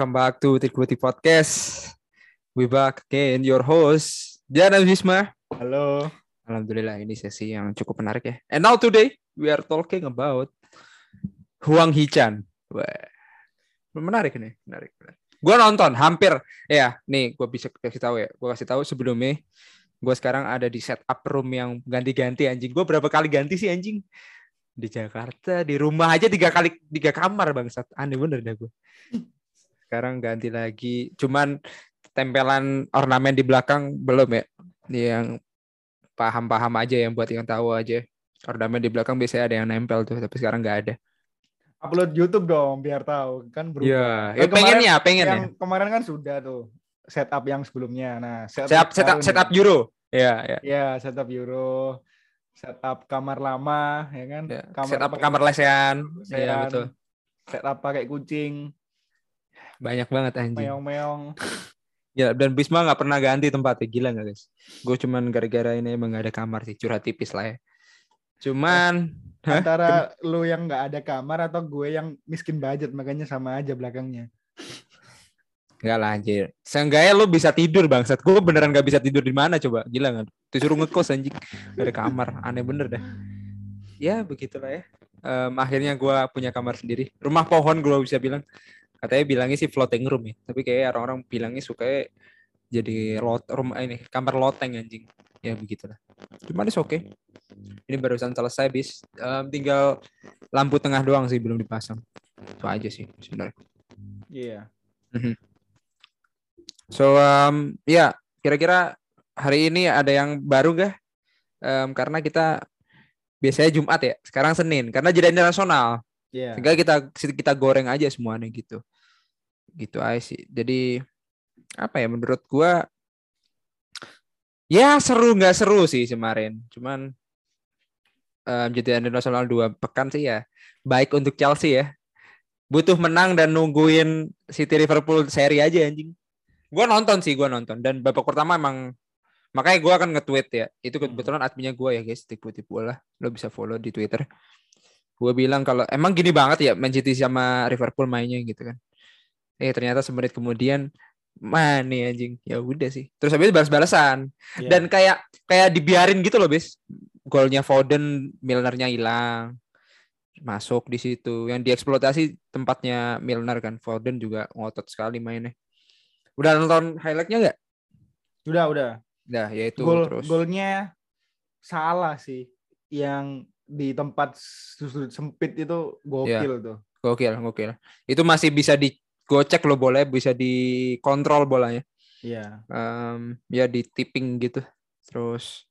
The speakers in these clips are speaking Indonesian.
Welcome back to Titik Putih Podcast. We back again, your host, Jana Bisma. Halo. Alhamdulillah ini sesi yang cukup menarik ya. And now today we are talking about Huang Hichan. Wah. Menarik nih, menarik. menarik. Gua nonton hampir ya, nih gua bisa kasih tahu ya. Gua kasih tahu sebelumnya gua sekarang ada di setup room yang ganti-ganti anjing. Gua berapa kali ganti sih anjing? Di Jakarta, di rumah aja tiga kali tiga kamar bangsat. Aneh bener dah gua. Sekarang ganti lagi. Cuman tempelan ornamen di belakang belum ya. Yang paham-paham aja yang buat yang tahu aja. Ornamen di belakang biasanya ada yang nempel tuh, tapi sekarang nggak ada. Upload YouTube dong biar tahu kan berubah. Iya, ya, Kan pengen ya, pengen ya. Yang kemarin kan sudah tuh setup yang sebelumnya. Nah, Setup setup setup nih. Euro. Ya, ya. Iya, setup Euro. Setup kamar lama ya kan? ya. setup kamar lesehan. Iya, lesehan, betul. Setup pakai kucing, Banyak banget anjing. meong-meong. Ya, dan Bisma nggak pernah ganti tempatnya. Gila nggak guys? Gue cuman gara-gara ini emang nggak ada kamar sih. Curhat tipis lah ya. Cuman Hah? Antara lu yang nggak ada kamar atau gue yang miskin budget makanya sama aja belakangnya. Enggak lah anjir. Seenggaknya lu bisa tidur bangsat. Gue beneran gak bisa tidur di mana coba. Gila nggak? Disuruh ngekos anjing. Gak ada kamar. Aneh bener dah. Ya begitulah ya. Em, akhirnya gue punya kamar sendiri. Rumah pohon gue bisa bilang. Katanya bilangnya sih floating room ya. Tapi kayak orang-orang bilangnya suka jadi lot rumah ini kamar loteng anjing. Ya begitulah. Cuman itu oke. Ini barusan selesai bis. Em, tinggal lampu tengah doang sih belum dipasang. Itu aja sih sebenarnya. Iya. So um, ya kira-kira hari ini ada yang baru gak? Em, karena kita biasanya Jumat ya, sekarang Senin karena jeda internasional. Iya. Sehingga kita kita goreng aja semuanya gitu. Gitu aja sih. Jadi apa ya menurut gua ya seru nggak seru sih kemarin. Cuman em, jeda internasional dua pekan sih ya baik untuk Chelsea ya. Butuh menang dan nungguin City Liverpool seri aja anjing. Gua nonton sih, gua nonton dan babak pertama emang makanya gua akan nge-tweet ya. Itu Hmm. kebetulan adminnya gua ya guys, tipu-tipu lah. Lo bisa follow di Twitter. Gua bilang kalau emang gini banget ya Man City sama Liverpool mainnya gitu kan. Eh ternyata semenit kemudian mana anjing. Ya udah sih. Terus habis balas-balasan. Iya. Dan kayak kayak dibiarin gitu loh, bis. Golnya Foden, Milnernya hilang. Masuk di situ. Yang dieksploitasi tempatnya Milner kan. Foden juga ngotot sekali mainnya. Udah nonton highlightnya nggak? Udah, udah. Nah, ya itu Gol terus. golnya salah sih. Yang di tempat sudut sempit itu gokil tuh. Gokil, gokil. Itu masih bisa digocek loh boleh, bisa dikontrol bolanya. Iya. Em, ya di tipping gitu. Terus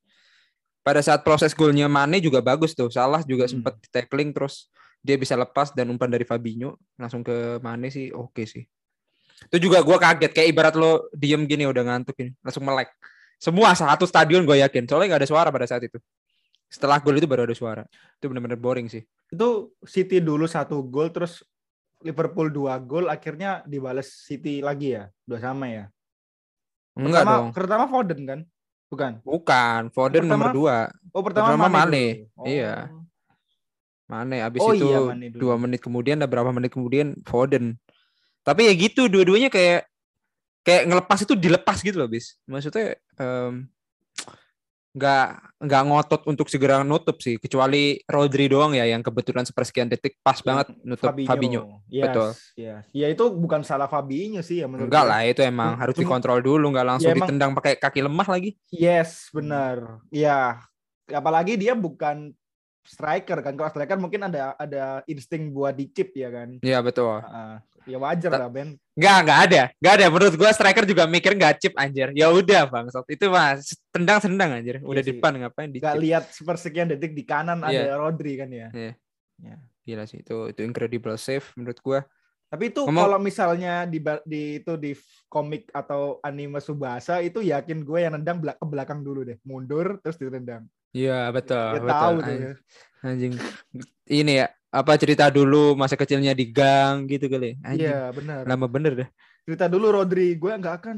pada saat proses golnya Mane juga bagus tuh. Salah juga Hmm. sempat tackling terus dia bisa lepas dan umpan dari Fabinho langsung ke Mane sih oke sih. Itu juga gua kaget kayak ibarat lo diem gini udah ngantuk ini langsung melek. Semua satu stadion gue yakin soalnya nggak ada suara pada saat itu. Setelah gol itu baru ada suara. Itu benar-benar boring sih. Itu City dulu satu gol terus Liverpool dua gol akhirnya dibalas City lagi ya. Dua sama ya. Enggak pertama, dong. Pertama Foden kan? Bukan. Bukan. Foden Pertama- nomor dua. Oh, pertama, Pertama Mane. Mane. Oh. Iya. Mane abis Oh itu iya, Mane dulu. dua menit kemudian ada berapa menit kemudian Foden. Tapi ya gitu dua-duanya kayak kayak ngelepas itu dilepas gitu loh bis. Maksudnya em, nggak nggak ngotot untuk segera nutup sih kecuali Rodri doang ya yang kebetulan sepersekian detik pas banget nutup Fabinho. Yes, Betul. yes. Ya itu bukan salah Fabinho sih ya menurut Enggak lah itu emang harus cuma- dikontrol dulu nggak langsung Ya, emang- ditendang pakai kaki lemah lagi. Yes, benar. Ya, apalagi dia bukan striker kan. Kalau striker mungkin ada ada insting buat dicip ya kan. Iya betul. Ah, ya wajar lah Ben. Nggak, nggak ada. Nggak ada. Menurut gua striker juga mikir nggak chip anjir. Ya udah bang. Itu mah tendang-tendang anjir. Udah Iya sih. depan ngapain di Gak lihat sepersekian detik di kanan Iya. ada Rodri kan ya. Iya. Ya. Gila sih itu itu incredible save menurut gua. Tapi itu Ngomong- kalau misalnya di, di itu di komik atau anime Subasa itu yakin gue yang nendang belak ke belakang dulu deh, mundur terus ditendang. Iya betul. Dia betul. tahu tuh ya. Anjing. Ini ya apa cerita dulu masa kecilnya di gang gitu kali. Anjing. Iya benar. Lama bener dah. Cerita dulu Rodri, gue nggak akan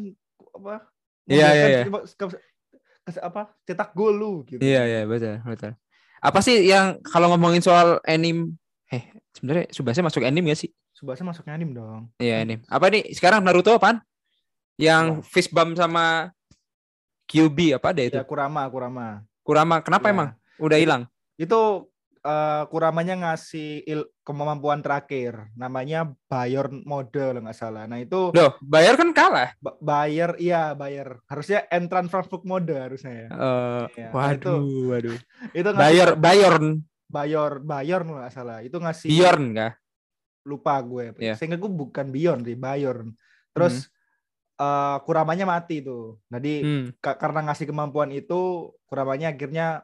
apa? Iya, iya, iya. ke- ke- apa? Cetak gol lu gitu. Iya iya betul betul. Apa sih yang kalau ngomongin soal anime eh sebenarnya Subasa masuk anime gak sih? Subasa masuknya anim dong. Iya anime. Apa nih sekarang Naruto apaan? Yang fist bump sama QB apa ada itu? Ya Kurama, Kurama. Kurama. Kenapa Ya. emang? Udah hilang. Itu eh, Kuramanya ngasih il- kemampuan terakhir, namanya Bayon mode nggak salah. Nah itu Loh, bayar kan kalah. Ba- Bayer, iya Bayer. Harusnya entrance transfer mode harusnya ya. Iya, nah waduh, waduh. Itu ngasih Bayer, Bayorn, Bayor, Bayor kalau nggak salah. Itu ngasih Bjorn kah? lupa gue. Iya. Sehingga gue bukan Bion sih, Bayor. Terus eh, Kuramanya mati tuh. Jadi Hmm. ka- karena ngasih kemampuan itu Kuramanya akhirnya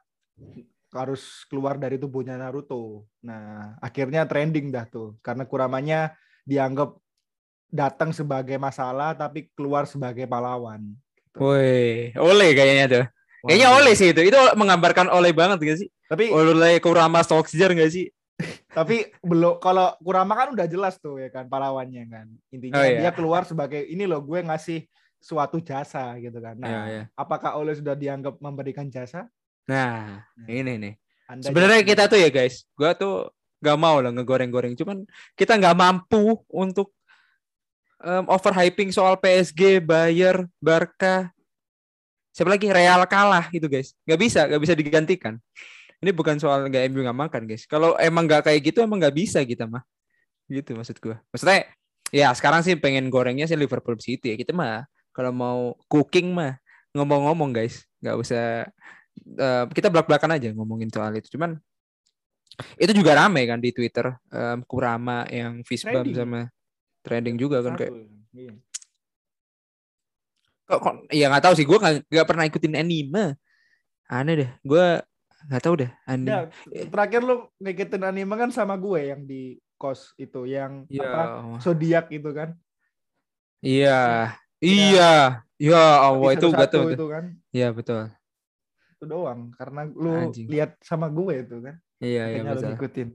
harus keluar dari tubuhnya Naruto. Nah, akhirnya trending dah tuh karena Kuramanya dianggap datang sebagai masalah tapi keluar sebagai pahlawan. Woi, oleh kayaknya tuh. Kayaknya oleh sih itu. Itu menggambarkan oleh banget gak sih? Tapi Oleh Kurama Solskjaer gak sih? tapi belum kalau Kurama kan udah jelas tuh ya kan pahlawannya kan. Intinya Oh, iya. dia keluar sebagai ini loh gue ngasih suatu jasa gitu kan. Nah, Iya, iya. apakah Oleh sudah dianggap memberikan jasa? Nah, Nah. ini nih. Sebenarnya kita tuh ya guys, gua tuh gak mau lah ngegoreng-goreng. Cuman kita nggak mampu untuk um, overhyping soal PSG, Bayer, Barca. Siapa lagi Real kalah gitu guys. Nggak bisa, nggak bisa digantikan. Ini bukan soal nggak MU nggak makan guys. Kalau emang nggak kayak gitu emang nggak bisa kita mah. Gitu maksud gua. Maksudnya ya sekarang sih pengen gorengnya sih Liverpool City ya. Kita mah kalau mau cooking mah ngomong-ngomong guys, nggak usah eh, kita belak-belakan aja ngomongin soal itu. Cuman itu juga rame kan di Twitter em, Kurama yang Trending. sama trending juga kan kayak. Iya. kok, kok ya nggak tahu sih gue nggak pernah ikutin anime aneh deh gue nggak tahu deh anime Ya, terakhir lu ngikutin anime kan sama gue yang di kos itu yang Iya. apa zodiak itu kan iya iya ya Allah itu tuh. itu kan iya betul itu doang karena lu Anjing. lihat sama gue itu kan iya iya lu ngikutin.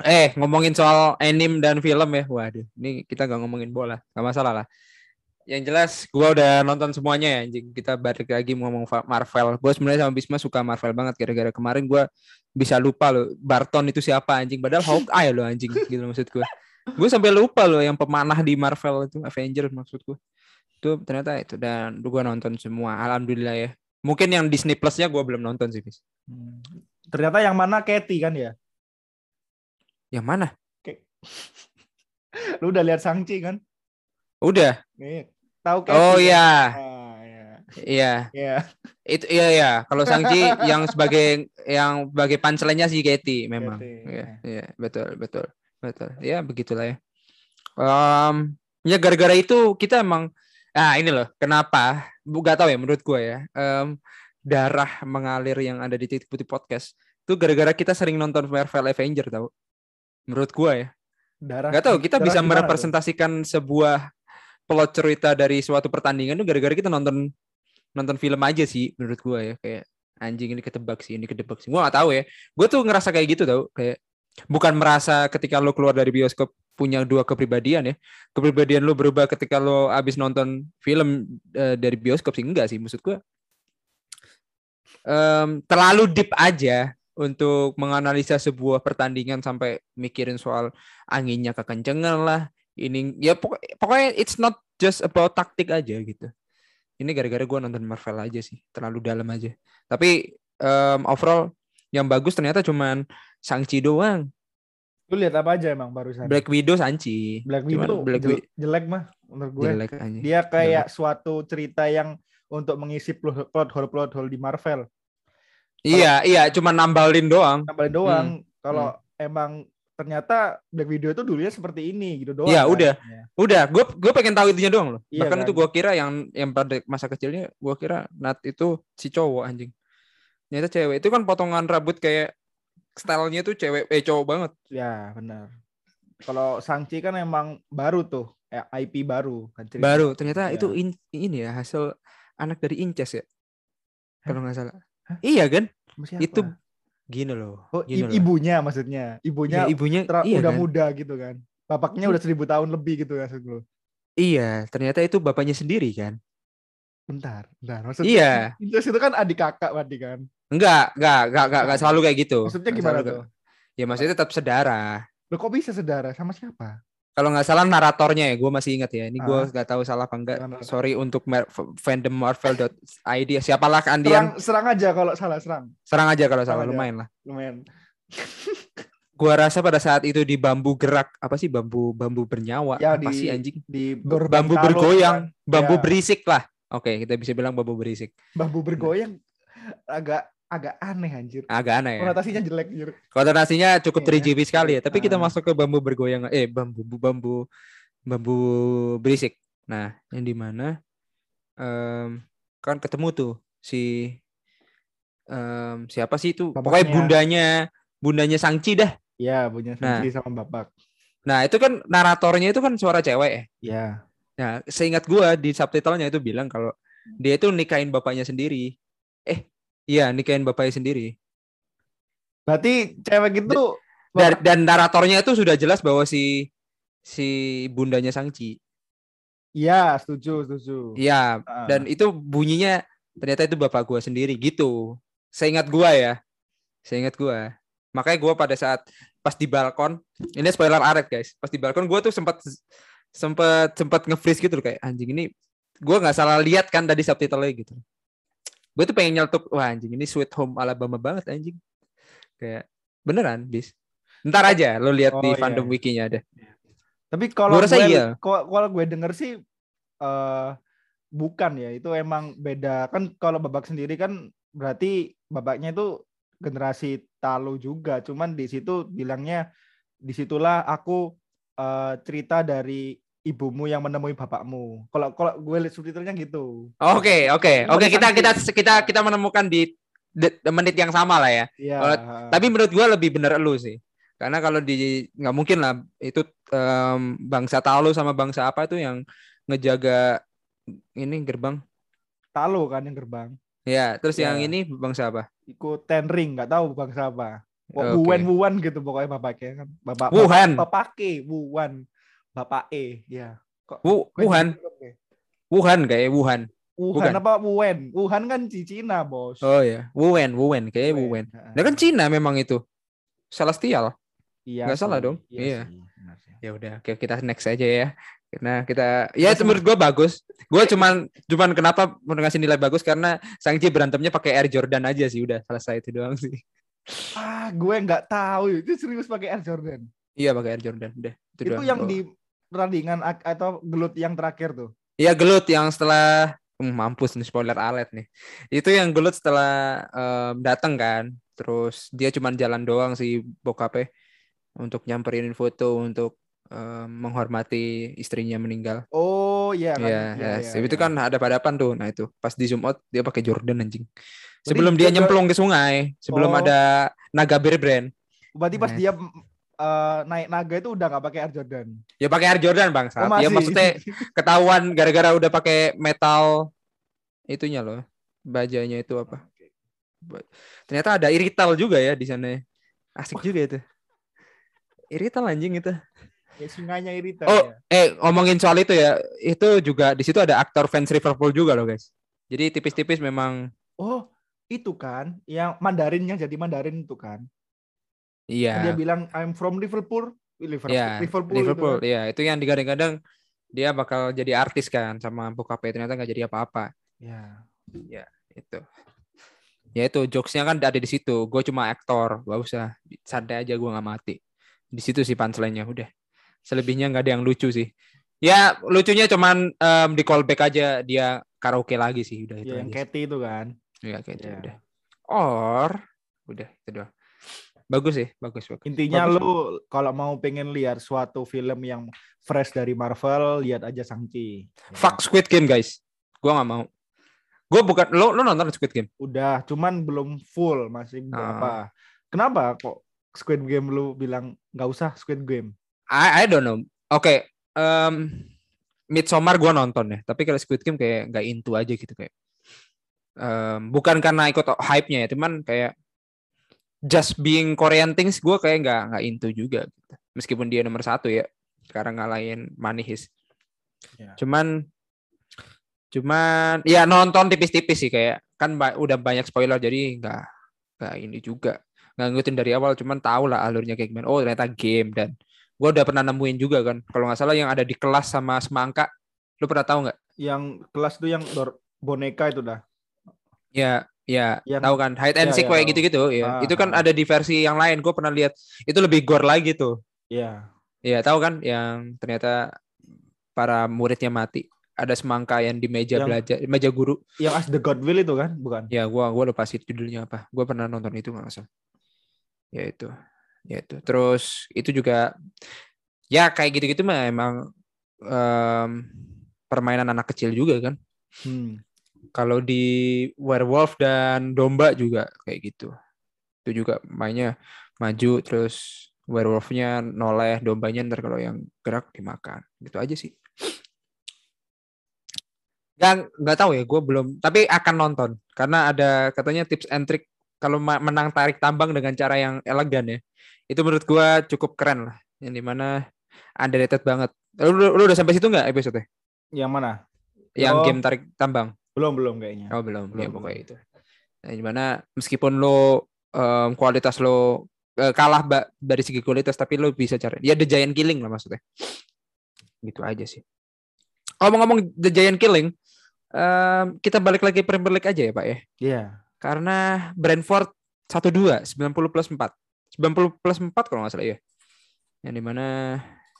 Eh ngomongin soal anime dan film ya waduh ini kita nggak ngomongin bola nggak masalah lah. Yang jelas gua udah nonton semuanya ya anjing. Kita balik lagi ngomong Marvel. Gue sebenarnya sama Bisma suka Marvel banget gara-gara kemarin gua bisa lupa loh Barton itu siapa anjing. Padahal Hawkeye loh anjing gitu maksud gue gue sampai lupa loh yang pemanah di Marvel itu Avenger maksud gue itu ternyata itu dan gue nonton semua. Alhamdulillah ya mungkin yang Disney Plusnya gue belum nonton sih bis Hmm. ternyata yang mana Katy kan ya? Yang mana? Lu udah lihat Sangchi kan? Udah. Nih tahu Katy oh kan? iya. Ah, ya iya. Ya itu iya iya. Kalau Sangchi yang sebagai yang sebagai punchline-nya si Katy memang. Katy, iya ya. iya. Betul betul. Betul. Ya begitulah ya. Em, ya gara-gara itu kita emang ah ini loh kenapa? Gak tahu ya menurut gue ya em, darah mengalir yang ada di titik putih podcast itu gara-gara kita sering nonton Marvel Avenger tahu menurut gue ya. Darah nggak tahu kita darah bisa merepresentasikan sebuah plot cerita dari suatu pertandingan itu gara-gara kita nonton nonton film aja sih menurut gua ya. Kayak anjing ini ketebak sih ini ketebak sih. Gua nggak tahu ya. Gue tuh ngerasa kayak gitu tau? Kayak bukan merasa ketika lo keluar dari bioskop punya dua kepribadian ya. Kepribadian lo berubah ketika lo abis nonton film eh, dari bioskop sih? Enggak sih maksud gua. Em, terlalu deep aja untuk menganalisa sebuah pertandingan sampai mikirin soal anginnya kekencengan lah ini ya pokok- pokoknya it's not just about taktik aja gitu. Ini gara-gara gue nonton Marvel aja sih terlalu dalam aja. Tapi em, overall yang bagus ternyata cuman Shang-Chi doang lu lihat apa aja emang barusan? Black Widow Shang-Chi Black Cuman Widow Black jel- Widow jelek mah menurut gue. Jelek aja dia kayak suatu cerita yang untuk mengisi plot plot hole plot hole di Marvel. Iya iya cuman nambalin doang. nambahin doang. Kalau emang ternyata Black Widow itu dulunya seperti ini gitu doang Iya, kan. udah. Ya. udah gue gue pengen tahu itunya doang loh. Iya bahkan kan? itu gue kira yang yang pada masa kecilnya gue kira Nat itu si cowok anjing. Ternyata cewek. Itu kan potongan rambut kayak stylenya tuh cewek eh cowok banget ya benar Kalau Sangchi kan emang baru tuh, eh, IP baru kan cerita. Baru ternyata Ya. itu in- ini ya hasil anak dari Inces ya. Kalau nggak salah. Hah? Iya kan? Siapa? Itu gini loh. oh, gini i- loh. ibunya maksudnya. Ibunya Iya, ibunya iya udah kan? muda gitu kan. Bapaknya udah seribu tahun lebih gitu kan maksud lu. Iya, ternyata itu bapaknya sendiri kan. Bentar, bentar. Maksudnya Iya. Inces itu kan adik kakak berarti kan. Enggak, enggak, enggak, enggak, enggak selalu kayak gitu. Maksudnya gimana selalu tuh? kayak- Ya maksudnya tetap saudara. Lo kok bisa saudara sama siapa? Kalau nggak salah naratornya ya, gue masih ingat ya. Ini gue Ah. nggak tahu salah apa enggak. Sorry untuk Mar- fandom Marvel.id. Siapalah Serang, Andian, serang aja kalau salah serang. serang aja kalau serang salah aja. lumayan lah. Lumayan. Gua rasa pada saat itu di bambu gerak apa sih bambu bambu bernyawa Ya, apa di- sih anjing Di Ber- bambu bergoyang kan. bambu Ya. berisik lah oke kita bisa bilang bambu berisik Bambu bergoyang agak agak aneh anjir. agak aneh ya Konotasinya jelek anjir. konotasinya cukup Iya. 3GP sekali ya tapi kita Ah. masuk ke bambu bergoyang eh bambu bambu bambu berisik nah yang di mana em, kan ketemu tuh si em, siapa sih itu pokoknya Bapaknya. bundanya bundanya Sangci dah Ya, punya Nah. Sangchi sama Bapak. nah itu kan naratornya itu kan suara cewek ya Ya. Nah, seingat gua di subtitlenya itu bilang kalau dia itu nikahin bapaknya sendiri. Eh, iya nikahin bapaknya sendiri. Berarti cewek itu Dan, dan naratornya itu sudah jelas bahwa si si bundanya Sangci. Iya, setuju, setuju. Iya, Ah. dan itu bunyinya ternyata itu bapak gua sendiri gitu. Seingat gua ya. Seingat gua. Makanya gua pada saat pas di balkon, ini spoiler alert guys. Pas di balkon gua tuh sempat sempat sempat nge-freeze gitu loh, kayak anjing ini gua nggak salah lihat kan tadi subtitlenya gitu. Gue tuh pengen nyeletuk, wah anjing ini Sweet Home Alabama banget anjing. Kayak beneran, bis. Ntar aja lo lihat di Oh, iya. fandom wikinya ada. Tapi kalau gue iya. kalau gue denger sih eh bukan ya, itu emang beda. Kan kalau babak sendiri kan berarti babaknya itu generasi Talo juga, cuman di situ bilangnya di situlah aku eh, cerita dari ibumu yang menemui bapakmu. Kalau kalau gue lihat subtitlenya gitu. Oke, oke, Cuma oke. di Kita kita kita kita menemukan di de- menit yang sama lah ya. Iya. Kalau- Tapi menurut gua lebih bener elu sih. Karena kalau di nggak mungkin lah itu em, bangsa Talu sama bangsa apa itu yang ngejaga ini gerbang. Talo kan yang gerbang. Ya, terus yang Ya. ini bangsa apa? Ikut ten ring, nggak tahu bangsa apa. Oke. Wuhan Wuhan gitu pokoknya bapaknya kan. Bapak Wuhan. Bapak E, Wuhan. Bapak E, ya. Kok Wu- gue Wuhan, ya? Wuhan kayak Wuhan. Wuhan Bukan. apa Wuhan? Wuhan kan di Cina, Bos. Oh ya, Wuhan, Wuhan kayak Wuhan. Heeh. Nah kan Cina memang itu. Celestial. Iya nggak salah dong. Iya. sih. Ya udah, oke kita next aja ya. Karena kita ya itu menurut gua bagus. Gua cuman cuman kenapa mau ngasih nilai bagus karena Sangji berantemnya pakai Air Jordan aja sih udah selesai itu doang sih. Ah, gue nggak tahu itu serius pakai Air Jordan. Iya pakai Air Jordan udah. Itu, Itu, doang. yang Oh. di pertandingan atau gelut yang terakhir tuh. Iya gelut yang setelah Hmm, mampus nih spoiler alert nih. Itu yang gelut setelah em, datang kan. Terus dia cuman jalan doang si bokapnya untuk nyamperin foto untuk em, menghormati istrinya meninggal. Oh iya kan. Iya, Iya, yes. iya, itu iya. kan ada hadapan tuh. Nah itu pas di zoom out dia pakai Jordan anjing. Sebelum dia dia- nyemplung ke sungai, sebelum Oh. ada naga brand, Berarti pas Nah. dia eh, naik naga itu udah nggak pakai Air Jordan. ya pakai Air Jordan bang. Oh, ya maksudnya ketahuan gara-gara udah pakai metal itunya loh, bajanya itu apa? Ternyata ada irital juga ya di sana. Asik juga itu. Irital anjing itu. ya, sungainya Irita Oh, ya. eh ngomongin soal itu ya, itu juga di situ ada aktor fans Liverpool juga loh guys. Jadi tipis-tipis memang Oh, itu kan yang Mandarin yang jadi Mandarin itu kan. Iya. Dia bilang I'm from Liverpool. Liverpool, Ya, Liverpool, Liverpool, gitu kan. ya itu yang digadang-gadang dia bakal jadi artis kan sama bokapnya ternyata nggak jadi apa-apa Ya. itu. Ya itu jokesnya kan ada di situ. Gue cuma aktor, gak usah santai aja gue nggak mati. Di situ sih punchline-nya udah. Selebihnya nggak ada yang lucu sih. Ya lucunya cuman em, di callback aja dia karaoke lagi sih udah itu Ya, yang. Katy itu kan. Iya kayak gitu Ya. udah. Or udah itu doang. Bagus sih, bagus bagus. Intinya Bagus. lu kalau mau pengen lihat suatu film yang fresh dari Marvel, lihat aja Shang-Chi. Ya. Fuck Squid Game guys. Gua nggak mau. Gue bukan lo lo nonton Squid Game? Udah, cuman belum full, masih Ah. berapa. Kenapa kok Squid Game lu bilang nggak usah Squid Game? I, I don't know. Oke, okay, um, Midsommar gue nonton ya, tapi kalau Squid Game kayak nggak into aja gitu kayak. Um, bukan karena ikut hype-nya ya, cuman kayak just being Korean things gue kayak nggak nggak into juga. Gitu. Meskipun dia nomor satu ya, sekarang ngalahin Manihis. Yeah. Cuman, cuman ya nonton tipis-tipis sih kayak kan ba udah banyak spoiler jadi nggak nggak ini juga nggak ngikutin dari awal cuman tahu lah alurnya kayak gimana oh ternyata game dan gue udah pernah nemuin juga kan kalau nggak salah yang ada di kelas sama semangka lu pernah tahu nggak yang kelas tuh yang boneka itu dah ya ya yang, tahu kan? Hide and ya, seek ya, kayak gitu-gitu. Ya ah, itu kan ah. ada di versi yang lain. Gue pernah lihat itu lebih gore lagi tuh. Ya ya tahu kan? Yang ternyata para muridnya mati. Ada semangka yang di meja yang, belajar meja guru. Yang as the God will itu kan? Bukan? Ya gua gua lupa sih judulnya apa. Gua pernah nonton itu nggak salah ya itu ya itu. Terus itu juga ya kayak gitu-gitu mah emang um, permainan anak kecil juga kan. Hmm. Kalau di werewolf dan domba juga kayak gitu itu juga mainnya maju terus werewolfnya noleh dombanya ntar kalau yang gerak dimakan gitu aja sih Gak, nggak tahu ya, gue belum. Tapi akan nonton karena ada katanya tips and trick kalau menang tarik tambang dengan cara yang elegan ya. Itu menurut gue cukup keren lah. Yang di mana underrated banget. Lu, lu, lu udah sampai situ nggak episode? Yang mana? Yang oh, game tarik tambang. Belum belum kayaknya. Oh belum, belum ya, pokoknya itu. Nah, di mana meskipun lo um, kualitas lo uh, kalah mbak dari segi kualitas, tapi lo bisa cari. Ya the giant killing lah maksudnya. Gitu aja sih. Ngomong-ngomong the giant killing, um, kita balik lagi Premier League aja ya Pak ya. Iya. Yeah. Karena Brentford 1-2, 90 plus 4. 90 plus 4 kalau nggak salah ya. Yang di mana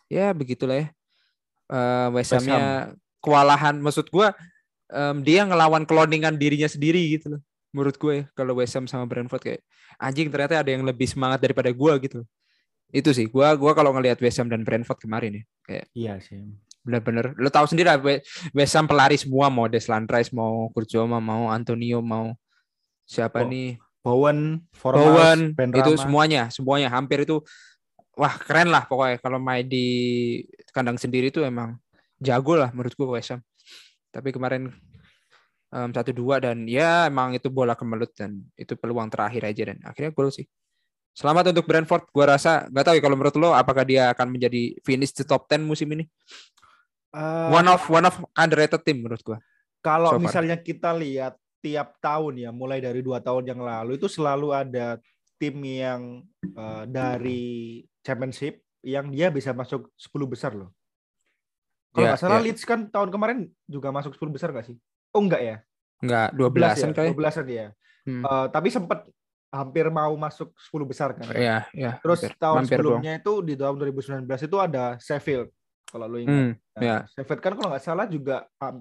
ya begitulah ya. Uh, West Ham-nya kewalahan. Maksud gue um, dia ngelawan cloningan dirinya sendiri gitu loh. Menurut gue ya, kalau West Ham sama Brentford kayak anjing ternyata ada yang lebih semangat daripada gue gitu. Itu sih, gue gua kalau ngelihat West Ham dan Brentford kemarin ya, kayak Iya sih bener-bener lo tahu sendiri lah West Ham pelari semua mau Deslan Rice mau Kurjoma mau Antonio mau siapa oh, nih Bowen Bowen itu semuanya semuanya hampir itu wah keren lah pokoknya kalau main di kandang sendiri itu emang jago lah menurutku West Ham tapi kemarin satu um, dua dan ya emang itu bola kemelut dan itu peluang terakhir aja dan akhirnya gol sih Selamat untuk Brentford. Gua rasa nggak tahu ya kalau menurut lo apakah dia akan menjadi finish di top 10 musim ini? Uh, one of one of underrated team menurut gua. Kalau so misalnya kita lihat tiap tahun ya, mulai dari dua tahun yang lalu itu selalu ada tim yang uh, dari championship yang dia bisa masuk 10 besar loh. Kalau yeah, nggak salah yeah. Leeds kan tahun kemarin juga masuk 10 besar gak sih? Oh enggak ya? Enggak, 12-an ya? 12-an ya. Hmm. Uh, tapi sempat hampir mau masuk 10 besar kan. Iya, iya. Terus hampir, tahun hampir sebelumnya doang. itu di tahun 2019 itu ada Sheffield kalau lu ingat. Hmm, nah, yeah. Sheffield kan kalau nggak salah juga um,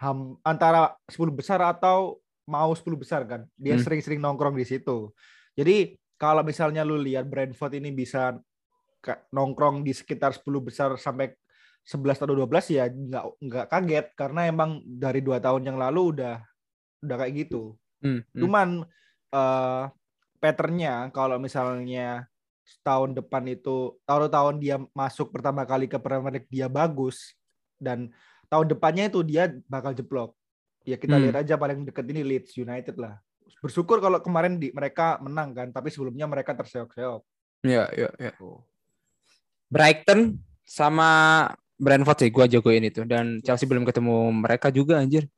ham, antara 10 besar atau mau 10 besar kan. Dia hmm. sering-sering hmm. nongkrong di situ. Jadi kalau misalnya lu lihat Brentford ini bisa nongkrong di sekitar 10 besar sampai 11 atau 12 ya nggak nggak kaget karena emang dari dua tahun yang lalu udah udah kayak gitu. Hmm, hmm. Cuman uh, patternnya kalau misalnya tahun depan itu tahun-tahun dia masuk pertama kali ke Premier League dia bagus dan tahun depannya itu dia bakal jeblok. Ya kita hmm. lihat aja paling deket ini Leeds United lah. Bersyukur kalau kemarin di mereka menang kan, tapi sebelumnya mereka terseok-seok. Iya, iya, iya. Brighton sama Brentford sih gua jagoin itu dan Chelsea belum ketemu mereka juga anjir.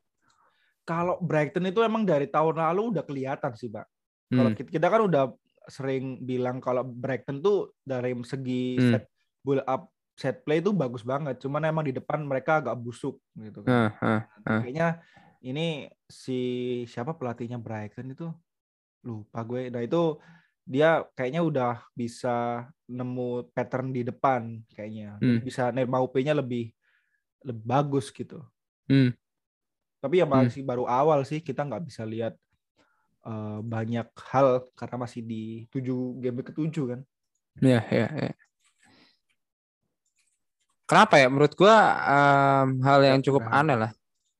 Kalau Brighton itu emang dari tahun lalu udah kelihatan sih, Pak. Kalau hmm. kita, kita kan udah sering bilang kalau Brighton tuh dari segi hmm. set build up set play itu bagus banget. Cuman emang di depan mereka agak busuk gitu kan. Uh, uh, uh. Kayaknya ini si siapa pelatihnya Brighton itu lupa gue. Nah itu dia kayaknya udah bisa nemu pattern di depan kayaknya. Hmm. Bisa Nerma UP-nya lebih lebih bagus gitu. Hmm. Tapi ya hmm. masih hmm. baru awal sih kita nggak bisa lihat uh, banyak hal karena masih di tujuh game ketujuh kan. Iya, iya, iya. Kenapa ya? Menurut gua um, hal yang cukup nah. aneh lah.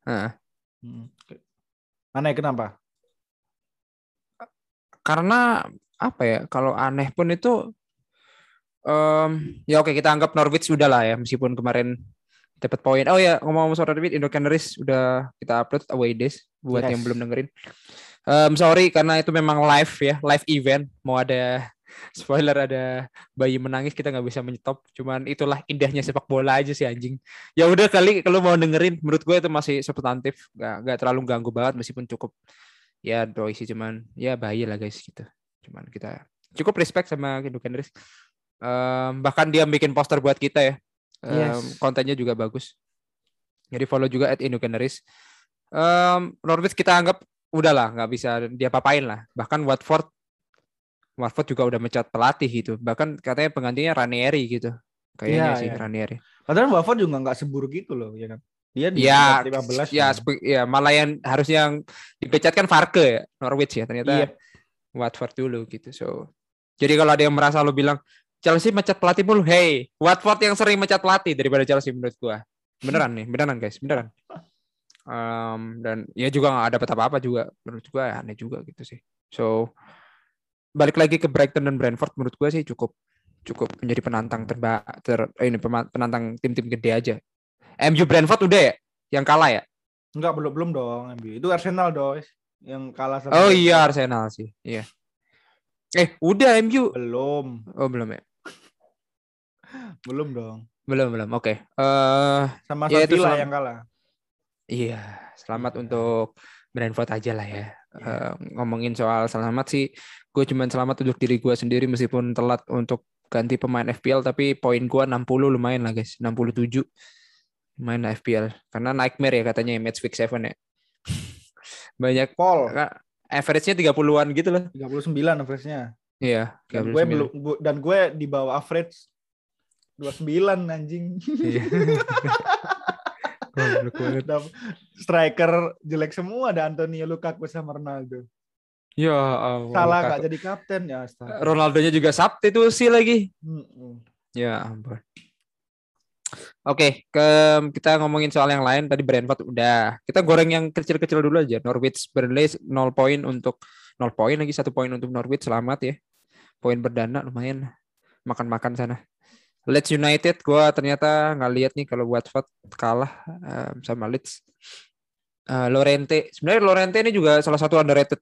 Nah. Hmm. Aneh kenapa? Karena apa ya? Kalau aneh pun itu Um, ya oke kita anggap Norwich sudah lah ya meskipun kemarin dapat poin. Oh ya ngomong-ngomong soal Norwich, Indo Canaries udah kita upload away days buat Yes. yang belum dengerin. Um, sorry karena itu memang live ya, live event. Mau ada spoiler ada bayi menangis kita nggak bisa menyetop. Cuman itulah indahnya sepak bola aja sih anjing. Ya udah kali kalau mau dengerin, menurut gue itu masih substantif, nggak nggak terlalu ganggu banget meskipun cukup ya doi sih cuman ya bayi lah guys gitu. Cuman kita cukup respect sama Indo Canaries. Um, bahkan dia bikin poster buat kita ya. Um, Yes. Kontennya juga bagus. Jadi follow juga at Indo Canaries. Um, Norwich kita anggap udahlah nggak bisa dia papain lah. Bahkan Watford Watford juga udah mecat pelatih gitu. Bahkan katanya penggantinya Ranieri gitu. Kayaknya Iya, sih iya. Ranieri. Padahal Watford juga nggak seburuk itu loh, ya kan? Dia di Ya, peringkat 15 ya, kan? ya malah yang harusnya yang dipecat kan Farke ya, Norwich ya. Ternyata Iya. Watford dulu gitu. So, jadi kalau ada yang merasa lo bilang Chelsea mecat pelatih mulu, hey, Watford yang sering mecat pelatih daripada Chelsea menurut gua. Beneran nih, beneran guys, beneran. Em, dan ya juga nggak ada apa-apa juga menurut gua aneh juga gitu sih. So balik lagi ke Brighton dan Brentford menurut gua sih cukup cukup menjadi penantang terba ter eh, ini penantang tim-tim gede aja. MU Brentford udah ya yang kalah ya? Enggak, belum belum dong, MU. Itu Arsenal dong yang kalah sama Oh iya Arsenal sih. Iya. Eh, udah MU. Belum, Oh, belum ya? belum dong. Belum, belum. Oke. Eh Sama Ya, yang kalah. iya, selamat Iya. untuk Brentford aja lah ya. Iya. Eh, ngomongin soal selamat sih, gue cuman selamat untuk diri gue sendiri meskipun telat untuk ganti pemain FPL tapi poin gue 60 lumayan lah guys, 67 lumayan lah FPL karena nightmare ya katanya ya, match week 7 ya. Banyak Paul average-nya 30-an gitu loh. 39 average-nya. Iya, Dan gue 39. belum dan gue di bawah average 29 anjing. Iya. Striker jelek semua ada Antonio Lukaku sama Ronaldo. Ya, Allah, Salah Lukaku. gak jadi kapten ya astaga. Ronaldonya juga substitusi lagi. Mm-mm. Ya ampun. Oke, ke kita ngomongin soal yang lain tadi Brentford udah. Kita goreng yang kecil-kecil dulu aja. Norwich Burnley 0 poin untuk 0 poin lagi satu poin untuk Norwich selamat ya. Poin perdana lumayan makan-makan sana. Leeds United gua ternyata nggak lihat nih kalau Watford kalah em, sama Leeds. Eh, Lorente sebenarnya Lorente ini juga salah satu underrated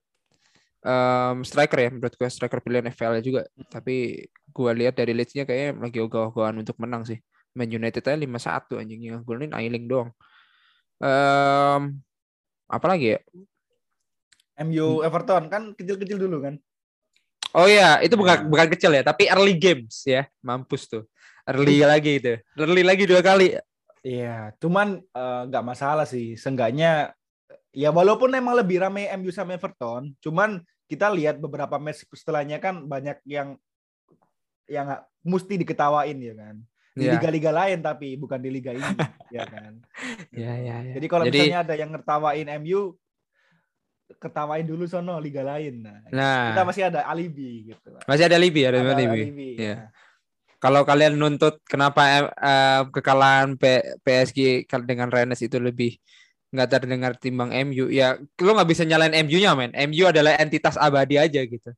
em, striker ya menurut gue striker pilihan FPL juga tapi gua lihat dari Leeds-nya kayaknya lagi ogah-ogahan untuk menang sih. Man United aja 5-1 anjing yang golin Ailing doang. Em apa lagi ya? MU Everton kan kecil-kecil dulu kan. Oh iya, itu bukan bukan kecil ya, tapi early games ya. Mampus tuh. Early lagi itu. Early lagi dua kali. Iya, cuman eh, nggak masalah sih. Seenggaknya ya walaupun emang lebih rame MU sama Everton, cuman kita lihat beberapa match setelahnya kan banyak yang yang mesti diketawain ya kan. Di Iya. liga-liga lain tapi bukan di liga ini, ya kan. Iya, iya, iya. Jadi kalau Jadi- misalnya ada yang ngertawain MU, ketawain dulu sono liga lain. Nah, Nah, kita masih ada alibi gitu. masih ada alibi, ada, Ada alibi. alibi. Iya. ya. Kalau kalian nuntut kenapa eh, kekalahan P- PSG dengan Rennes itu lebih nggak terdengar timbang MU, ya lu nggak bisa nyalain MU-nya, men. MU adalah entitas abadi aja gitu.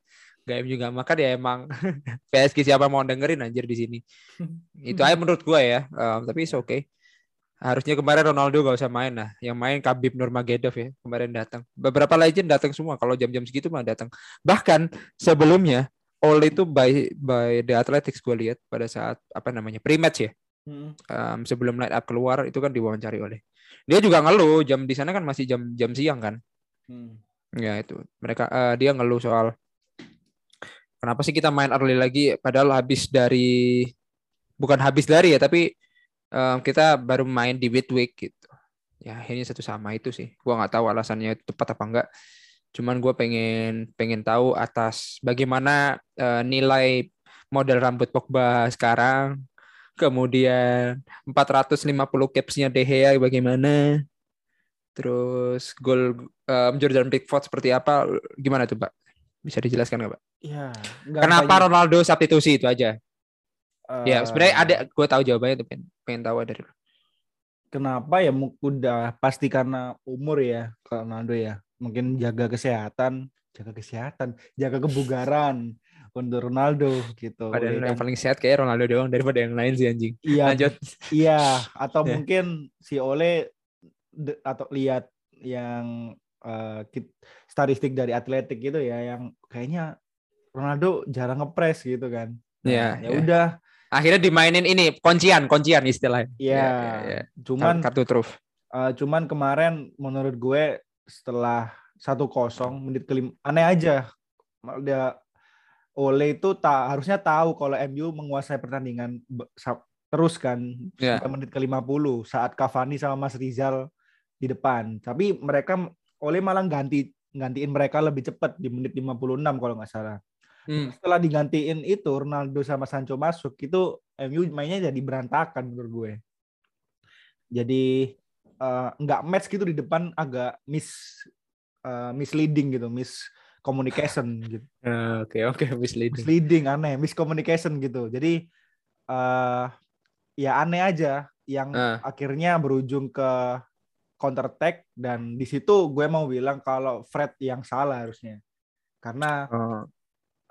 Gak MU nggak makan ya emang PSG siapa mau dengerin anjir di sini. Itu aja menurut gua ya. Eh, tapi it's okay. Harusnya kemarin Ronaldo gak usah main lah. Yang main Khabib Nurmagomedov ya kemarin datang. Beberapa legend datang semua. Kalau jam-jam segitu mah datang. Bahkan sebelumnya All itu by by The Athletics gue lihat pada saat apa namanya pre-match ya. Hmm. Em, sebelum line up keluar itu kan diwawancari oleh. Dia juga ngeluh jam di sana kan masih jam jam siang kan. Hmm. Ya itu mereka eh, dia ngeluh soal kenapa sih kita main early lagi padahal habis dari bukan habis dari ya tapi em, kita baru main di midweek gitu. Ya ini satu sama itu sih. Gua nggak tahu alasannya tepat apa enggak. Cuman gue pengen pengen tahu atas bagaimana eh, nilai model rambut Pogba sekarang. Kemudian 450 capsnya De Gea bagaimana? Terus gol em, Jordan Pickford seperti apa? Gimana tuh, Pak? Bisa dijelaskan nggak, Pak? Ya, Kenapa. Ronaldo substitusi itu aja? Ya, Eh, sebenarnya ada gue tahu jawabannya tuh pengen, pengen tahu dari lu. Kenapa ya? Udah pasti karena umur ya, Ronaldo ya. Mungkin jaga kesehatan, jaga kesehatan, jaga kebugaran. untuk Ronaldo gitu. Padahal ya yang kan? paling sehat kayak Ronaldo doang daripada yang lain sih anjing. Iya, Lanjut. iya. Atau Ya. mungkin si Ole de- atau lihat yang eh, kit- statistik dari atletik gitu ya, yang kayaknya Ronaldo jarang ngepres gitu kan. Nah, Iya, ya iya. udah. Akhirnya dimainin ini kuncian, kuncian istilahnya. Iya. Iya, iya. Cuman kartu truf. eh, cuman kemarin menurut gue setelah 1-0 menit kelima aneh aja. Dia Ole itu tak harusnya tahu kalau MU menguasai pertandingan terus kan sampai menit ke-50 saat Cavani sama Mas Rizal di depan. Tapi mereka Ole malah ganti gantiin mereka lebih cepat di menit 56 kalau nggak salah. Hmm. Setelah digantiin itu Ronaldo sama Sancho masuk itu MU mainnya jadi berantakan menurut gue. Jadi eh, nggak match gitu di depan agak miss eh, misleading gitu, miss communication gitu. Oke, oke, misleading. Misleading aneh, miscommunication gitu. Jadi eh ya aneh aja yang Ah. akhirnya berujung ke counter attack dan di situ gue mau bilang kalau Fred yang salah harusnya. Karena Oh,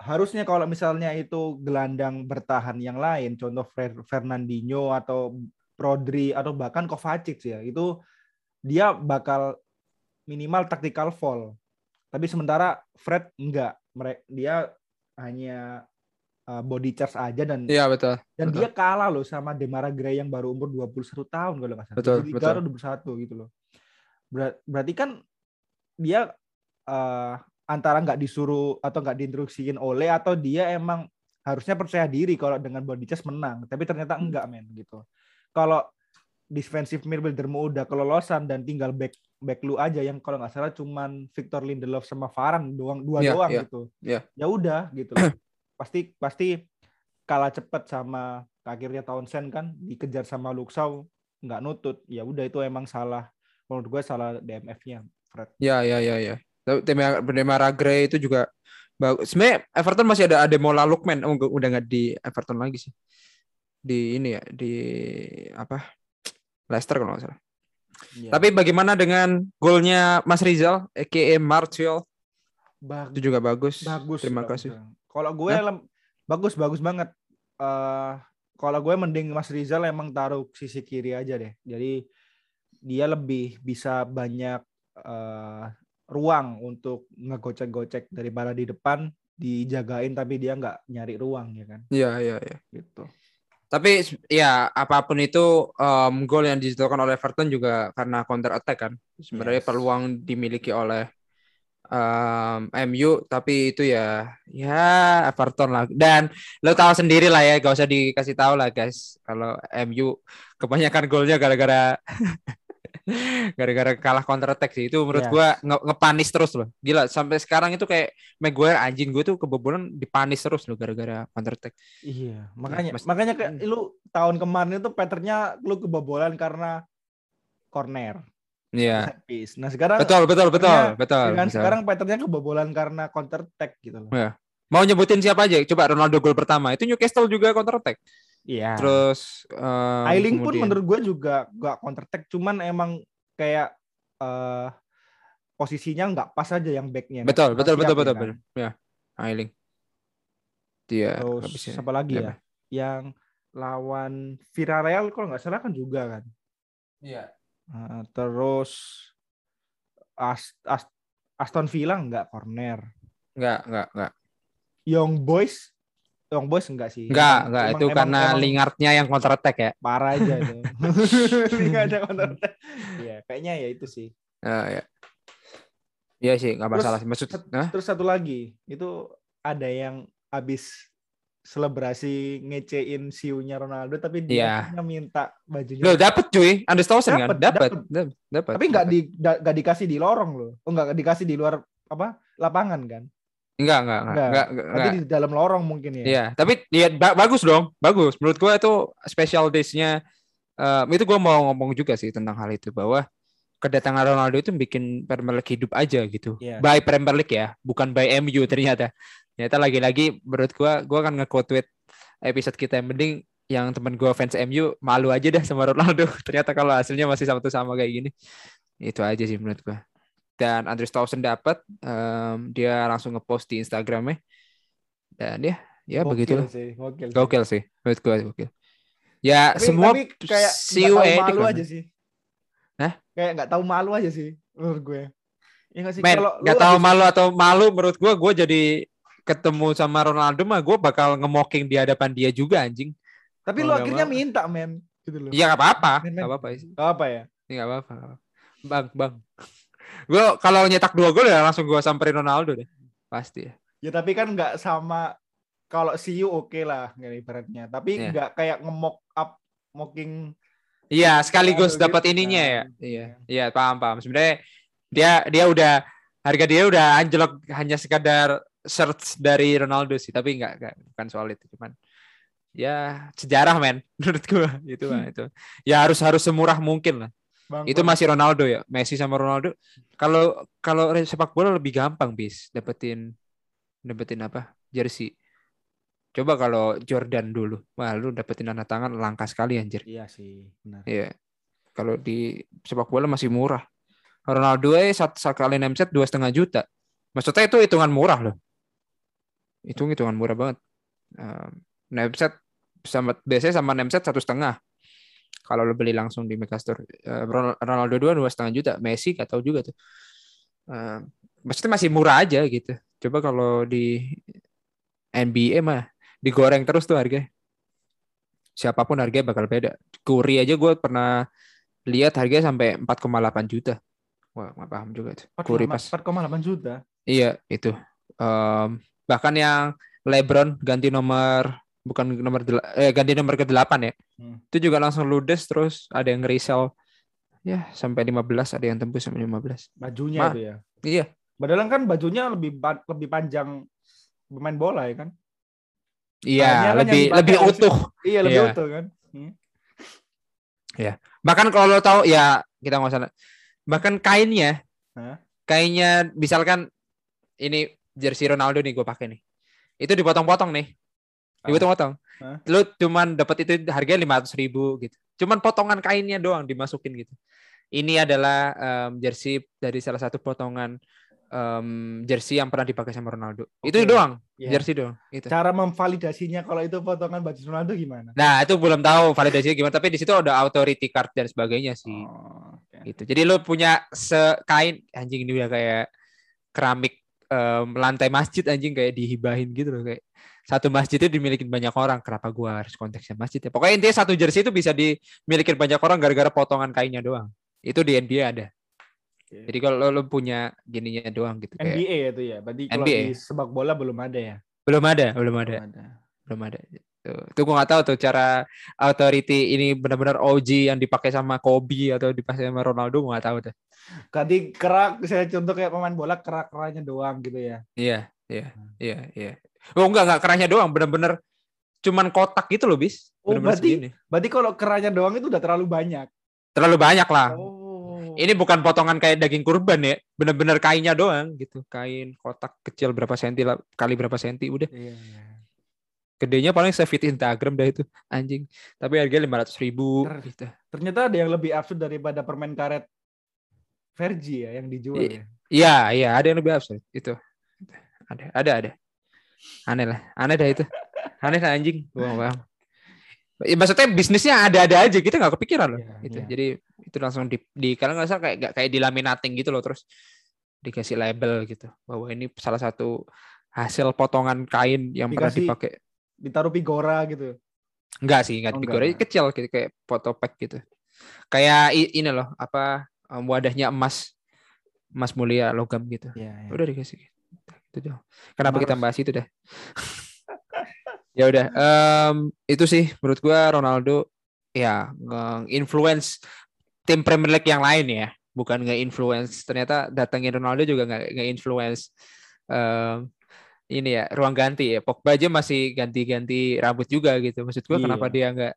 harusnya kalau misalnya itu gelandang bertahan yang lain, contoh Fer- Fernandinho atau Rodri atau bahkan Kovacic ya, itu dia bakal minimal tactical foul. Tapi sementara Fred enggak, dia hanya uh, body charge aja dan Iya betul. dan betul. dia kalah loh sama Demara Gray yang baru umur 21 tahun kalau nggak salah. Betul, 23 betul. atau 21 gitu loh. Ber- berarti kan dia eh, antara nggak disuruh atau nggak diinstruksiin oleh atau dia emang harusnya percaya diri kalau dengan body charge menang, tapi ternyata Hmm. enggak men gitu. Kalau defensive midfieldermu udah kelolosan dan tinggal back back lu aja yang kalau nggak salah cuman Victor Lindelof sama Varane doang dua Iya, doang iya, gitu. iya. Ya udah gitu loh. pasti pasti kalah cepet sama akhirnya Townsend kan dikejar sama Luxau nggak nutut. Ya udah itu emang salah menurut gue salah DMF-nya Fred. Ya, ya, ya, ya. Tapi Demar Demara Gray itu juga bagus. Sebenarnya Everton masih ada Ademola Lookman. Oh, udah nggak di Everton lagi sih. Di ini ya, di apa? Leicester kalau nggak salah. Ya. Tapi bagaimana dengan golnya Mas Rizal, aka Martial? Bag- Itu juga bagus. bagus. Terima bagus. kasih. Kalau gue lem- bagus bagus banget. Eh kalau gue mending Mas Rizal emang taruh sisi kiri aja deh. Jadi dia lebih bisa banyak eh, ruang untuk ngegocek-gocek daripada di depan dijagain tapi dia nggak nyari ruang ya kan Iya, iya, iya. gitu. Tapi ya apa pun itu em, gol yang diciptakan oleh Everton juga karena counter attack kan. Sebenarnya Yes. peluang dimiliki oleh em, MU tapi itu ya ya Everton lah. Dan lo tahu sendiri lah ya, gak usah dikasih tahu lah guys. Kalau MU kebanyakan golnya gara-gara gara-gara kalah counter attack sih. Itu menurut Yes. gua nge- ngepanis terus loh. Gila sampai sekarang itu kayak Maguire anjing gue tuh kebobolan dipanis terus loh gara-gara counter attack. Iya, makanya mas- makanya kayak Hmm. lu tahun kemarin itu patternnya lu kebobolan karena corner. Iya. piece. Nah, sekarang Betul, betul, betul, betul. dengan betul. sekarang patternnya kebobolan karena counter attack gitu loh. Mau nyebutin siapa aja? Coba Ronaldo gol pertama. Itu Newcastle juga counter attack. Iya. Terus em, Ailing pun kemudian- menurut gue juga gak counter attack, cuman emang kayak eh posisinya nggak pas aja yang backnya. nggak- betul, nggak betul, siap betul, ya betul, kan. betul. Ya, Ailing. Dia Terus nggak siapa lagi ya? Yang lawan Villarreal kalau nggak salah kan juga kan. Iya. Eh, terus As- As- Aston Villa nggak corner. Enggak, enggak, enggak. Young Boys, Young Boys enggak sih? Enggak, enggak. emang- Itu emang- karena emang Lingardnya yang counter attack ya. parah aja itu. Ada counter attack. Iya, kayaknya ya itu sih. Ah, ya. Iya sih, nggak Terus- masalah sih. Maksud, Hah? Terus satu lagi, itu ada yang habis selebrasi ngecein siunya Ronaldo tapi dia akhirnya minta bajunya. Loh, dapet cuy. Anders Townsend kan? Dapet, Dapat, dapet. dapet, dapat. tapi nggak di nggak dikasih di lorong loh. Oh nggak dikasih di luar apa lapangan kan? Enggak, enggak, enggak, Nggak. enggak, Berarti enggak. di dalam lorong mungkin ya. Iya, tapi ya ba- bagus dong, bagus. Menurut gua itu special days-nya eh, itu gua mau ngomong juga sih tentang hal itu bahwa kedatangan Ronaldo itu bikin Premier League hidup aja gitu. Iya. By Premier League ya, bukan by MU ternyata. Ternyata lagi-lagi menurut gua gua akan nge-quote tweet episode kita yang mending yang temen gua fans MU malu aja dah sama Ronaldo. Ternyata kalau hasilnya masih sama sama kayak gini. Itu aja sih menurut gua. Dan Andres Townsend dapat em, dia langsung ngepost di Instagramnya dan ya ya Gokil begitulah sih, gokil. sih. gokil sih menurut gue gokil ya Tapi, semua tapi kayak you tahu edik malu aja sih. Hah? Kayak nggak tahu malu aja sih menurut gue. Ya nggak sih Men, kalau nggak tahu malu atau malu menurut gua gua jadi ketemu sama Ronaldo mah gua bakal nge-mocking di hadapan dia juga anjing. Tapi lu akhirnya mau. minta men gitu loh. Iya nggak apa-apa, nggak apa-apa sih. Gak apa ya? Apa-apa. nggak apa-apa. Bang, bang. Gua kalau nyetak dua gol ya langsung gua samperin Ronaldo deh. Pasti ya. Ya tapi kan nggak sama kalau you oke lah nggak ibaratnya. Tapi Iya. nggak kayak nge-mock up mocking Iya, sekaligus dapat gitu ininya ya. kan. Iya, iya paham paham. Sebenarnya dia dia udah harga dia udah anjlok hanya sekadar search dari Ronaldo sih, tapi enggak bukan soal itu cuman ya sejarah men menurut gua itu mah itu. Ya harus harus semurah mungkin lah. Bang, Itu masih Ronaldo ya, Messi sama Ronaldo. Kalau kalau sepak bola lebih gampang bis dapetin dapetin apa? jersey. Coba kalau Jordan dulu, wah lu dapetin tanda tangan langka sekali anjir. Iya sih, benar. Iya. Kalau di sepak bola masih murah. Ronaldo eh satu sekali name set dua setengah juta. Maksudnya itu hitungan murah loh. Hitung hitungan murah banget. Um, name set sama biasanya sama name set satu setengah. Kalau lo beli langsung di Megastore, Eh, Ron- Ronaldo dua dua setengah juta. Messi gak tahu juga tuh. Um, maksudnya masih murah aja gitu. Coba kalau di NBA mah digoreng terus tuh harganya. Siapa pun harganya bakal beda. Curry aja gue pernah lihat harganya sampai 4,8 juta. Wah, nggak paham juga tuh. Curry pas. 4,8 juta. Iya, itu. Em, bahkan yang LeBron ganti nomor bukan nomor del- eh ganti nomor ke 8 ya. Hmm. Itu juga langsung ludes terus ada yang resell ya sampai 15, ada yang tembus sampai 15. Bajunya Ma- itu ya. Iya, Padahal kan bajunya lebih lebih panjang pemain bola ya kan? iya, kan lebih lebih utuh. Iya, lebih Iya. utuh kan? Hmm. Bahkan kalau lo tahu ya kita nggak usah bahkan kainnya Hah? kainnya misalkan ini jersey Ronaldo nih gue pakai nih. Itu dipotong-potong nih. Dipotong-potong. Hah? Lu cuman dapat itu harganya lima ribu gitu. Cuman potongan kainnya doang dimasukin gitu. Ini adalah em, jersey dari salah satu potongan em, jersey yang pernah dipakai sama Ronaldo. Itu Oke. doang, Iya. jersey doang. Itu. Cara memvalidasinya kalau itu potongan baju Ronaldo gimana? Nah itu belum tahu validasinya gimana. Tapi di situ ada authority card dan sebagainya sih. Oh, oke. gitu. Jadi lu punya sekain anjing ini udah kayak keramik em, lantai masjid anjing kayak dihibahin gitu loh kayak satu masjid itu dimiliki banyak orang. Kenapa gua harus konteksnya masjid ya? Pokoknya intinya satu jersey itu bisa dimiliki banyak orang gara-gara potongan kainnya doang. Itu di NBA ada. Oke. Jadi kalau lu punya gininya doang gitu kayak NBA itu ya. Berarti kalau NBA. di sepak bola belum ada ya? belum ada, belum ada, Belum ada. belum ada. Tuh, tuh gua nggak tahu tuh cara authority ini benar-benar OG yang dipakai sama Kobe atau dipakai sama Ronaldo gua nggak tahu tuh. Tadi kerak saya contoh kayak pemain bola kerak-keraknya doang gitu ya. Iya, iya, Hmm. iya, iya. Oh enggak enggak kerahnya doang, bener-bener cuman kotak gitu loh, bis. Oh, Bener-bener berarti- segini. Berarti kalau keraknya doang itu udah terlalu banyak. terlalu banyak lah. Oh. Ini bukan potongan kayak daging kurban ya, bener-bener kainnya doang gitu. Kain kotak kecil berapa senti lah, kali berapa senti udah. Iya, iya. Gedenya paling se-fit Instagram dah itu, anjing. Tapi harganya lima ratus ribu Ter- gitu. Ternyata ada yang lebih absurd daripada permen karet Vergi ya yang dijual Iya. ya. Iya, iya, ada yang lebih absurd itu. Ada, ada, ada. Aneh lah, aneh dah itu. Aneh lah anjing. Gua nggak paham. Ya, maksudnya bisnisnya ada-ada aja kita nggak kepikiran loh. Iya, gitu. iya. Jadi itu langsung di, di kalau nggak salah kayak nggak kayak dilaminating gitu loh terus dikasih label gitu bahwa ini salah satu hasil potongan kain yang pernah Dikasih- dipakai. Ditaruh pigora gitu. Enggak sih, enggak Oh, enggak. kecil gitu kayak foto pack gitu. Kayak ini loh, apa um, wadahnya emas emas mulia logam gitu. Iya, iya. Udah dikasih itu doang. Kenapa kita Harus. bahas itu dah? ya udah, em, itu sih menurut gua Ronaldo ya nge-influence tim Premier League yang lain ya, bukan nge-influence. Ternyata datangin Ronaldo juga nggak nge-influence em, ini ya ruang ganti ya. Pogba aja masih ganti-ganti rambut juga gitu. Maksud gua kenapa Iya. dia nggak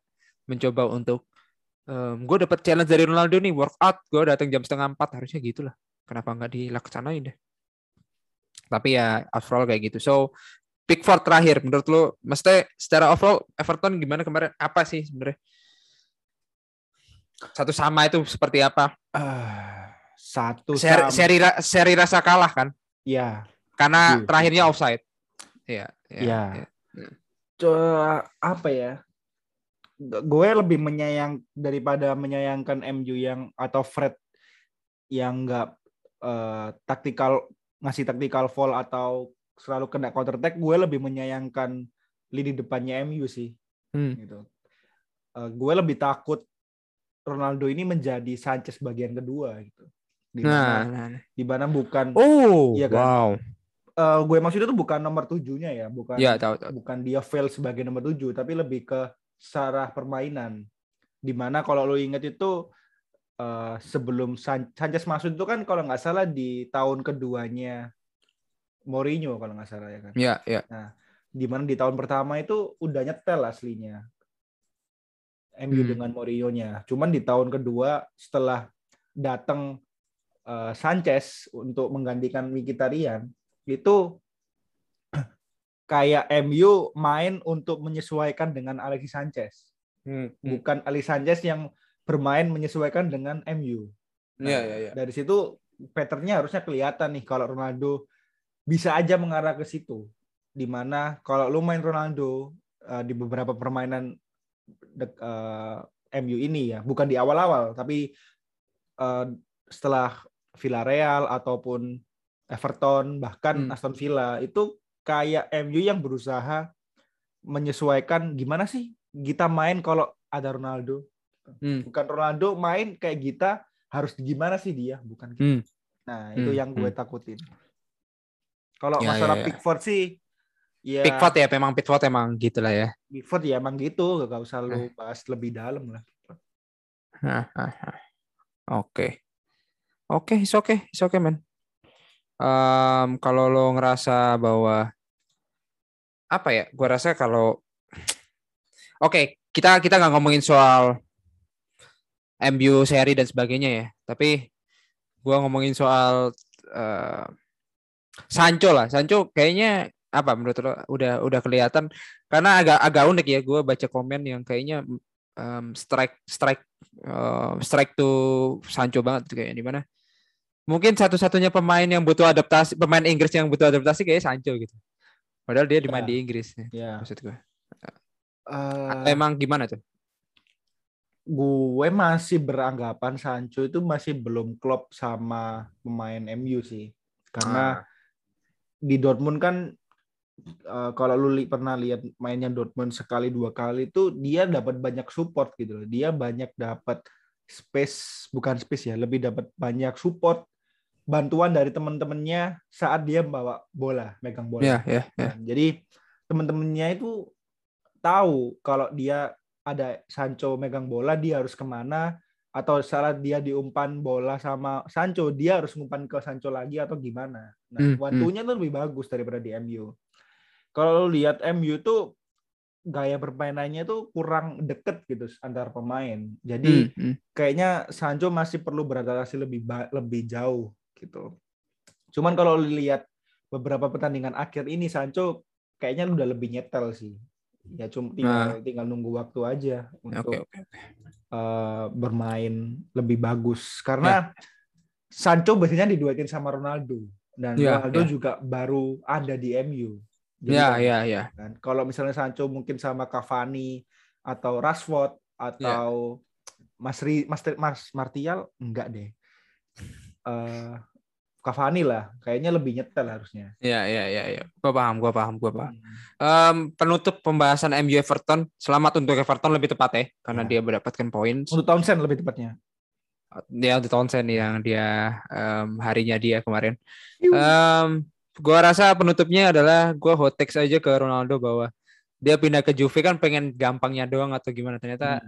mencoba untuk gue dapat challenge dari Ronaldo nih workout gue datang jam setengah empat harusnya gitulah kenapa nggak dilaksanain deh tapi ya overall kayak gitu so pick four terakhir menurut lo mesti secara overall Everton gimana kemarin apa sih sebenarnya satu sama itu seperti apa Ah, satu seri, sama. seri seri rasa kalah kan Ya, karena Iya. terakhirnya offside Iya, iya. Iya. iya. Co- apa ya? Gue lebih menyayang daripada menyayangkan MU yang atau Fred yang nggak eh, taktikal ngasih taktikal foul atau selalu kena counter attack. Gue lebih menyayangkan lini depannya MU sih. Hmm. Gitu. Eh, gue lebih takut Ronaldo ini menjadi Sanchez bagian kedua gitu. Di Nah, mana, nah, nah. di mana bukan Oh, Iya kan? wow. eh, gue maksud itu bukan nomor tujuhnya ya, bukan Iya, tahu tahu. bukan dia fail sebagai nomor tujuh, tapi lebih ke secara permainan. Di mana kalau lo inget itu eh, sebelum San- Sanchez masuk itu kan kalau nggak salah di tahun keduanya Mourinho kalau nggak salah ya kan. Iya, iya. Di mana di tahun pertama itu udah nyetel aslinya MU Hmm. dengan Mourinho-nya. Cuman di tahun kedua setelah datang eh, Sanchez untuk menggantikan Mkhitaryan itu kayak MU main untuk menyesuaikan dengan Alexis Sanchez, Hmm. bukan Alexis Sanchez yang bermain menyesuaikan dengan MU. Nah, Iya, iya, iya. Dari situ patternnya harusnya kelihatan nih kalau Ronaldo bisa aja mengarah ke situ. Di mana kalau lu main Ronaldo eh, di beberapa permainan dek- eh, MU ini ya, bukan di awal-awal, tapi eh, setelah Villarreal ataupun Everton bahkan Hmm. Aston Villa itu kayak MU yang berusaha menyesuaikan gimana sih kita main kalau ada Ronaldo Hmm. bukan Ronaldo main kayak kita harus gimana sih dia bukan kita. Hmm. nah itu Hmm, yang gue hmm. takutin kalau Ya, masalah ya, ya. Pickford sih ya Pickford ya, memang Pickford emang gitulah ya. Pickford ya emang gitu gak usah Eh. lu bahas lebih dalam lah. Oke. Oke, it's okay, it's okay, man. Em, kalau lo ngerasa bahwa apa ya? Gua rasa kalau Oke, kita kita nggak ngomongin soal MU seri dan sebagainya ya, tapi gua ngomongin soal eh, Sancho lah. Sancho kayaknya apa menurut lo? Udah udah kelihatan. Karena agak agak unik ya gue baca komen yang kayaknya em, strike strike eh, strike to Sancho banget kayaknya di mana. Mungkin satu-satunya pemain yang butuh adaptasi pemain Inggris yang butuh adaptasi kayak Sancho gitu. Padahal dia Ya. di Inggris ya, ya maksud gue Eh, emang gimana tuh gue masih beranggapan Sancho itu masih belum klop sama pemain MU sih karena di Dortmund kan eh, kalau lu li- pernah lihat mainnya Dortmund sekali dua kali itu dia dapat banyak support gitu loh. Dia banyak dapat space bukan space ya, lebih dapat banyak support bantuan dari teman-temannya saat dia bawa bola, megang bola. ya ya ya Nah, Jadi teman-temannya itu tahu kalau dia ada Sancho megang bola dia harus ke mana atau saat dia diumpan bola sama Sancho dia harus ngumpan ke Sancho lagi atau gimana. Nah, Hmm, waktunya tuh lebih bagus daripada di MU. Kalau lihat MU tuh gaya permainannya tuh kurang deket gitu antar pemain. Jadi Hmm, hmm. kayaknya Sancho masih perlu beradaptasi lebih lebih jauh gitu. Cuman kalau lihat beberapa pertandingan akhir ini Sancho kayaknya udah lebih nyetel sih. Ya cuma tinggal tinggal nunggu waktu aja untuk oke eh, bermain lebih bagus karena Sancho biasanya diduetin sama Ronaldo dan Ya, Ronaldo ya. juga baru ada di MU. Ya kan- ya ya kan. Kalau misalnya Sancho mungkin sama Cavani atau Rashford atau Mas Ri, Mas, Mas Martial enggak deh. Eh Cavani lah, kayaknya lebih nyetel harusnya. ya ya ya ya gua paham gua paham gua paham Hmm. Em, penutup pembahasan MU Everton selamat untuk Everton lebih tepat ya karena Ya. dia mendapatkan poin Untuk Townsend lebih tepatnya. dia untuk Townsend yang dia em, harinya dia kemarin. Em, gua rasa penutupnya adalah gua hot take aja ke Ronaldo bahwa dia pindah ke Juve kan pengen gampangnya doang atau gimana ternyata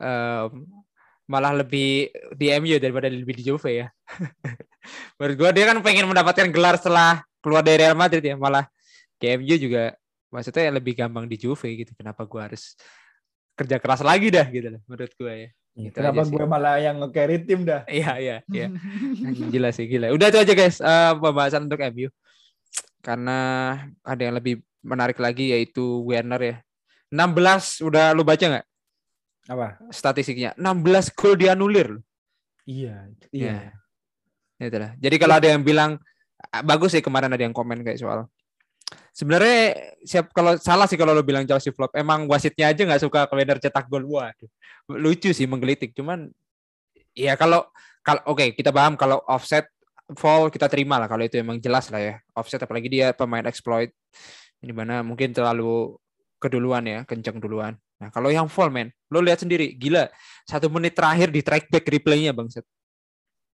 em, malah lebih di MU daripada lebih di Juve ya. Menurut gua dia kan pengen mendapatkan gelar setelah keluar dari Real Madrid ya, malah ke MU juga maksudnya lebih gampang di Juve gitu. Kenapa gua harus kerja keras lagi dah gitu loh menurut gua ya. Gitu Kenapa gue malah yang nge-carry tim dah? Iya iya iya. Gila sih gila. Udah itu aja guys eh, pembahasan untuk MU. Karena ada yang lebih menarik lagi yaitu Werner ya. 16 udah lu baca nggak Apa? statistiknya? 16 gol dianulir. Iya, Ya. iya. Itu lah. Jadi kalau ada yang bilang ah, bagus sih kemarin ada yang komen kayak soal Sebenarnya siap kalau salah sih kalau lo bilang Chelsea flop. Emang wasitnya aja nggak suka kalau Werner cetak gol. Waduh, lucu sih menggelitik. Cuman ya kalau kalau oke okay, kita paham kalau offset fall kita terima lah kalau itu emang jelas lah ya offset apalagi dia pemain exploit ini mana mungkin terlalu keduluan ya kencang duluan nah kalau yang fall man lo lihat sendiri gila satu menit terakhir di track back replaynya bang Set.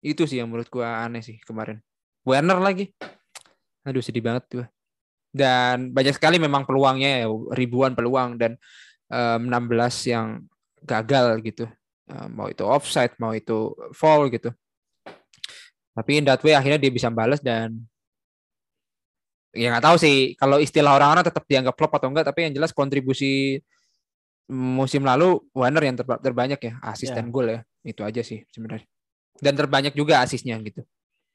Itu sih yang menurut gua aneh sih kemarin. Werner lagi. Aduh sedih banget tuh dan banyak sekali memang peluangnya ya ribuan peluang dan um, 16 yang gagal gitu. Mau itu offside mau itu fall gitu. Tapi in that way akhirnya dia bisa balas dan ya nggak tahu sih kalau istilah orang-orang tetap dianggap flop atau enggak tapi yang jelas kontribusi musim lalu Warner yang ter terbanyak ya asis yeah. dan gol ya. Itu aja sih sebenarnya dan terbanyak juga asisnya gitu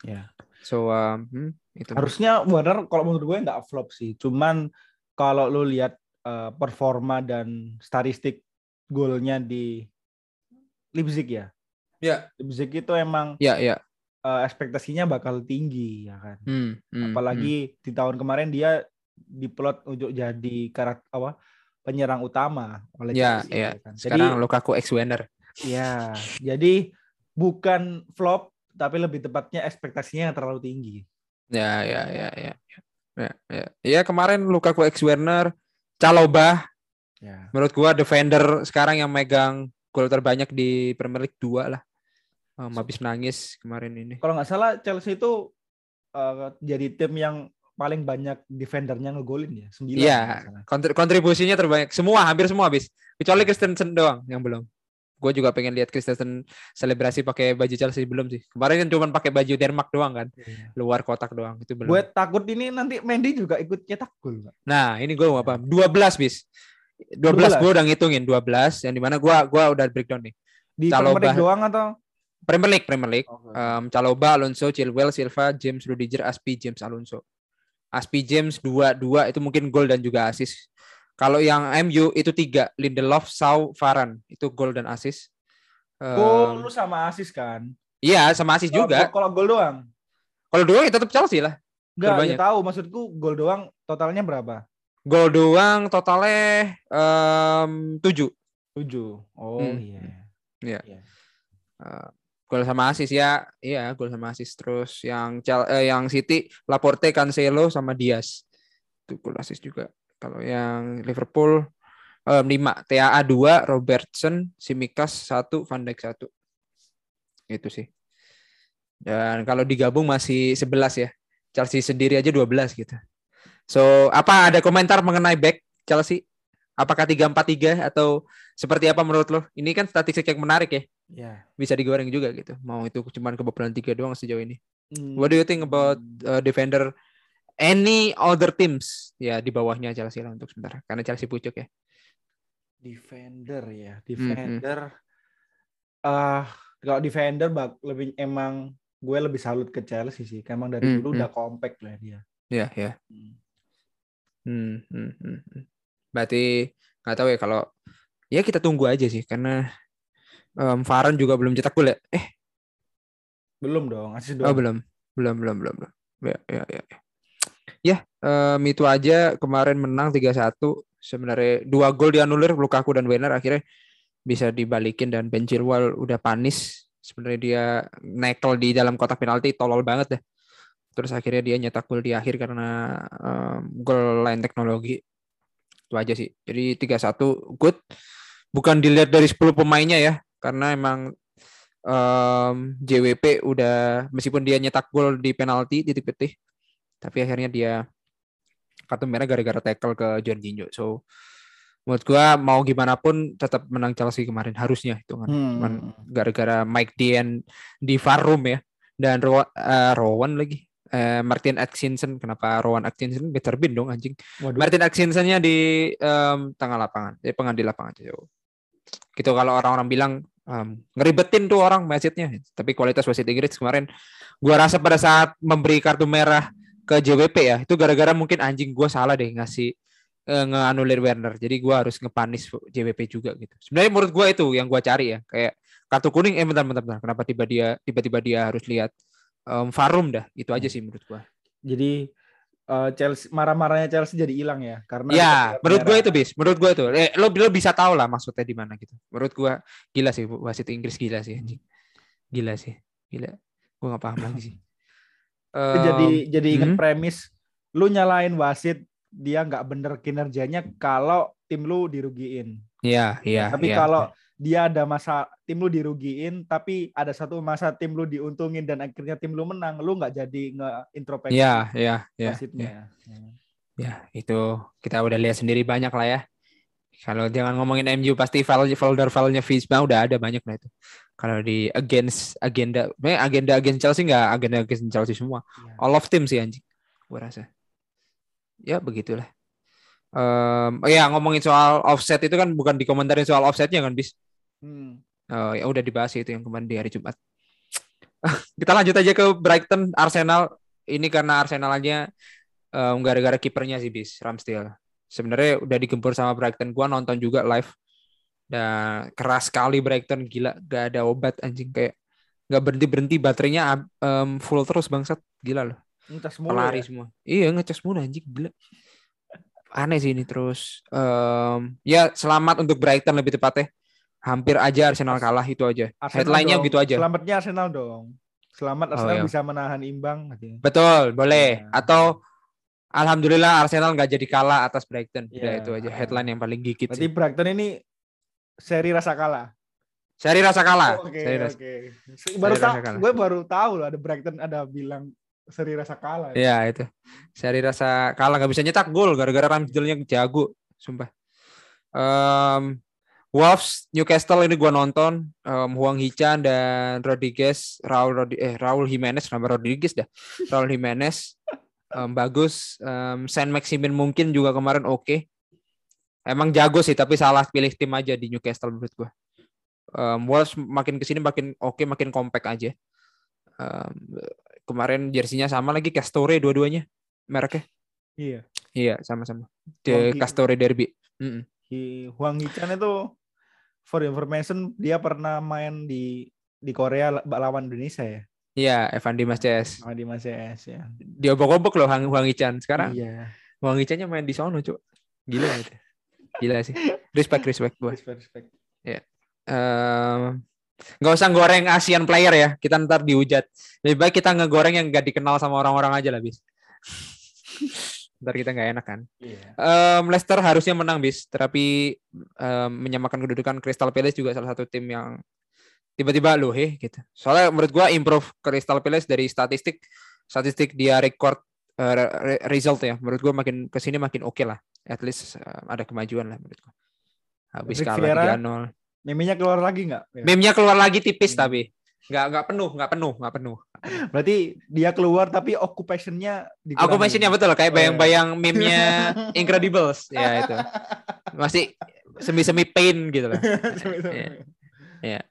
ya yeah. so um, hmm, itu harusnya Warner kalau menurut gue nggak flop sih cuman kalau lu lihat uh, performa dan statistik golnya di Leipzig ya ya yeah. Leipzig itu emang ya yeah, ya yeah uh, ekspektasinya bakal tinggi ya kan. Hmm, hmm, Apalagi hmm. di tahun kemarin dia diplot untuk jadi karakter apa penyerang utama oleh ya, Chelsea. Ya. ya kan. Sekarang jadi, Lukaku ex winner. Ya, jadi bukan flop tapi lebih tepatnya ekspektasinya yang terlalu tinggi. Ya, ya, ya, ya. Ya, ya. ya kemarin Lukaku ex Werner, Caloba. Ya. Menurut gua defender sekarang yang megang gol terbanyak di Premier League 2 lah um, habis nangis kemarin ini. Kalau nggak salah Chelsea itu uh, jadi tim yang paling banyak defendernya ngegolin ya, sembilan. Iya, kontribusinya terbanyak. Semua, hampir semua habis. Kecuali Christensen doang yang belum. Gue juga pengen lihat Christensen selebrasi pakai baju Chelsea belum sih. Kemarin kan cuma pakai baju Denmark doang kan, iya. luar kotak doang itu belum. Gue takut ini nanti Mendy juga ikut cetak gol. Nah, ini gue mau apa? 12 bis. 12, 12. gue udah ngitungin 12 yang di mana gue gua udah breakdown nih. Di Premier doang atau Premier League, Premier League. Okay. Um, Caloba, Alonso, Chilwell, Silva, James Rudiger, Aspi, James Alonso. Aspi James dua dua itu mungkin gol dan juga asis. Kalau yang MU itu tiga, Lindelof, Sau, Varan itu gol dan asis. Um, gol lu sama asis kan? Iya, sama asis juga. Kalau gol doang? Kalau doang ya tetap Chelsea lah. Enggak, ya tahu maksudku gol doang totalnya berapa? Gol doang totalnya um, tujuh. Tujuh. Oh hmm. iya. Iya. Yeah. Uh, gol sama asis ya iya gol sama asis terus yang eh, yang City Laporte Cancelo sama Diaz itu gol asis juga kalau yang Liverpool um, 5 TAA 2 Robertson Simikas 1 Van Dijk 1 itu sih. Dan kalau digabung masih 11 ya. Chelsea sendiri aja 12 gitu. So apa ada komentar mengenai back Chelsea? Apakah 3-4-3 atau seperti apa menurut lo? Ini kan statistik yang menarik ya. Yeah. bisa digoreng juga gitu. Mau itu cuma kebobolan tiga doang sejauh ini. Hmm. what do you think about uh, defender any other teams ya di bawahnya Chelsea lah untuk sementara karena Chelsea pucuk ya defender ya defender ah mm -hmm. uh, kalau defender bak lebih emang gue lebih salut ke Chelsea sih emang dari mm -hmm. dulu udah compact lah dia ya ya hmm. Hmm, hmm, hmm. berarti nggak tahu ya kalau ya kita tunggu aja sih karena um, Farhan juga belum cetak gol ya? Eh, belum dong, asis dong. Oh, belum. Belum, belum, belum, belum. Ya, ya, ya. Um, itu aja kemarin menang 3-1. Sebenarnya dua gol dianulir Lukaku dan Werner akhirnya bisa dibalikin dan Ben Chilwell udah panis. Sebenarnya dia nekel di dalam kotak penalti tolol banget deh. Terus akhirnya dia nyetak gol di akhir karena um, gol lain teknologi. Itu aja sih. Jadi 3-1 good. Bukan dilihat dari 10 pemainnya ya karena emang um, JWP udah meskipun dia nyetak gol di penalti titik putih tapi akhirnya dia kartu merah gara-gara tackle ke Jorginho. So menurut gua mau gimana pun tetap menang Chelsea kemarin harusnya itu kan. Hmm. gara-gara Mike Dean di far room ya dan Rowan, uh, Rowan lagi uh, Martin Atkinson kenapa Rowan Atkinson better bin dong anjing. Waduh. Martin Atkinsonnya di um, tengah lapangan, di pengadil lapangan. So, gitu kalau orang-orang bilang um, ngeribetin tuh orang message-nya. Tapi kualitas wasit Inggris kemarin gua rasa pada saat memberi kartu merah ke JWP ya, itu gara-gara mungkin anjing gua salah deh ngasih uh, ngeanulir Werner. Jadi gua harus ngepanis JWP juga gitu. Sebenarnya menurut gua itu yang gua cari ya, kayak kartu kuning eh bentar bentar, bentar. kenapa tiba dia tiba-tiba dia harus lihat um, Farum dah. Itu aja sih menurut gua. Jadi eh, Chelsea marah-marahnya Chelsea jadi hilang ya karena Ya, menurut gue itu bis. Menurut gue itu, eh, lo lo bisa tahu lah maksudnya di mana gitu. Menurut gue gila sih wasit Inggris gila sih anjing. Gila sih, gila. Gue nggak paham lagi sih. Itu jadi jadi inget hmm. premis lu nyalain wasit dia nggak bener kinerjanya kalau tim lu dirugiin. Iya, iya. tapi iya. kalau dia ada masa tim lu dirugiin tapi ada satu masa tim lu diuntungin dan akhirnya tim lu menang, lu nggak jadi nge-introspeksi Iya, iya, iya. wasitnya. Ya, itu kita udah lihat sendiri banyak lah ya. Kalau jangan ngomongin MU pasti file folder filenya Fisma udah ada banyak lah itu. Kalau di against agenda, agenda against Chelsea nggak agenda against Chelsea semua. Iya. All of team sih anjing. Gua rasa. Ya begitulah. Oh ya ngomongin soal offset itu kan bukan dikomentarin soal offsetnya kan bis. Hmm. Oh, ya udah dibahas itu yang kemarin di hari Jumat. Kita lanjut aja ke Brighton Arsenal. Ini karena Arsenalnya em, gara-gara kipernya sih bis Ramsdale. Sebenarnya udah digempur sama Brighton. Gua nonton juga live. Dan keras sekali Brighton gila. Gak ada obat anjing kayak nggak berhenti berhenti baterainya em, full terus bangsat gila loh Ngecas mulu pelari ya. semua iya ngecas mulu anjing gila aneh sih ini terus Em, ya selamat untuk Brighton lebih tepatnya hampir aja Arsenal kalah itu aja Arsenal headline-nya dong. gitu aja Selamatnya Arsenal dong. Selamat Oh, Arsenal iya. bisa menahan imbang betul boleh Iya. atau Alhamdulillah Arsenal nggak jadi kalah atas Brighton udah Iya. itu aja headline yang paling gigit Berarti sih. Brighton ini seri rasa kalah. seri rasa kalah Oke, rasa- oke. Baru Seri tahu, rasa kalah. gue baru tahu loh ada Brighton ada bilang seri rasa kalah. Iya itu. Seri rasa kalah nggak bisa nyetak gol gara-gara Ramsdale-nya jago, sumpah. Em, Wolves, Newcastle ini gua nonton, Em, Huang Hichan dan Rodriguez, Raul Rodi eh Raul Jimenez, nama Rodriguez dah. Raul Jimenez em, bagus. Em, Saint Maximin mungkin juga kemarin oke. Emang jago sih tapi salah pilih tim aja di Newcastle menurut gua. Em, Wolves makin ke sini makin oke, makin compact aja. Em, kemarin jersinya sama lagi Castore dua-duanya mereknya. Iya. Iya, sama-sama. Huang The Hi- Castore Derby. Mm-mm. Si Huang Hichan itu for information dia pernah main di di Korea la- lawan Indonesia ya. Iya, Evan Dimas CS. Sama di Mas CS ya. Dia obok-obok loh Huang Ichan. Sekarang Iya. Huang Ichannya main di sono, Cuk. Gila gitu. Gila sih. Respect, respect gua. Respect, respect. Ehm, nggak usah goreng Asian player ya. Kita ntar dihujat. Lebih baik kita ngegoreng yang nggak dikenal sama orang-orang aja lah, bis. ntar kita nggak enak kan. Iya. Em, Leicester harusnya menang bis, tapi em, menyamakan kedudukan Crystal Palace juga salah satu tim yang tiba-tiba loh heh gitu. Soalnya menurut gua improve Crystal Palace dari statistik statistik dia record re- re- result ya. Menurut gua makin ke sini makin oke lah. At least eh, ada kemajuan lah menurut gua. Habis Patrick kalah Vieira 3-0. Meminya keluar lagi nggak? Ya. Meme-nya keluar lagi tipis Hmm. tapi nggak nggak penuh, nggak penuh, nggak penuh. Berarti dia keluar tapi occupation-nya Aku mentionnya betul kayak Oh, iya. bayang-bayang meme-nya Incredibles ya itu. Masih semi-semi pain gitu lah. Iya.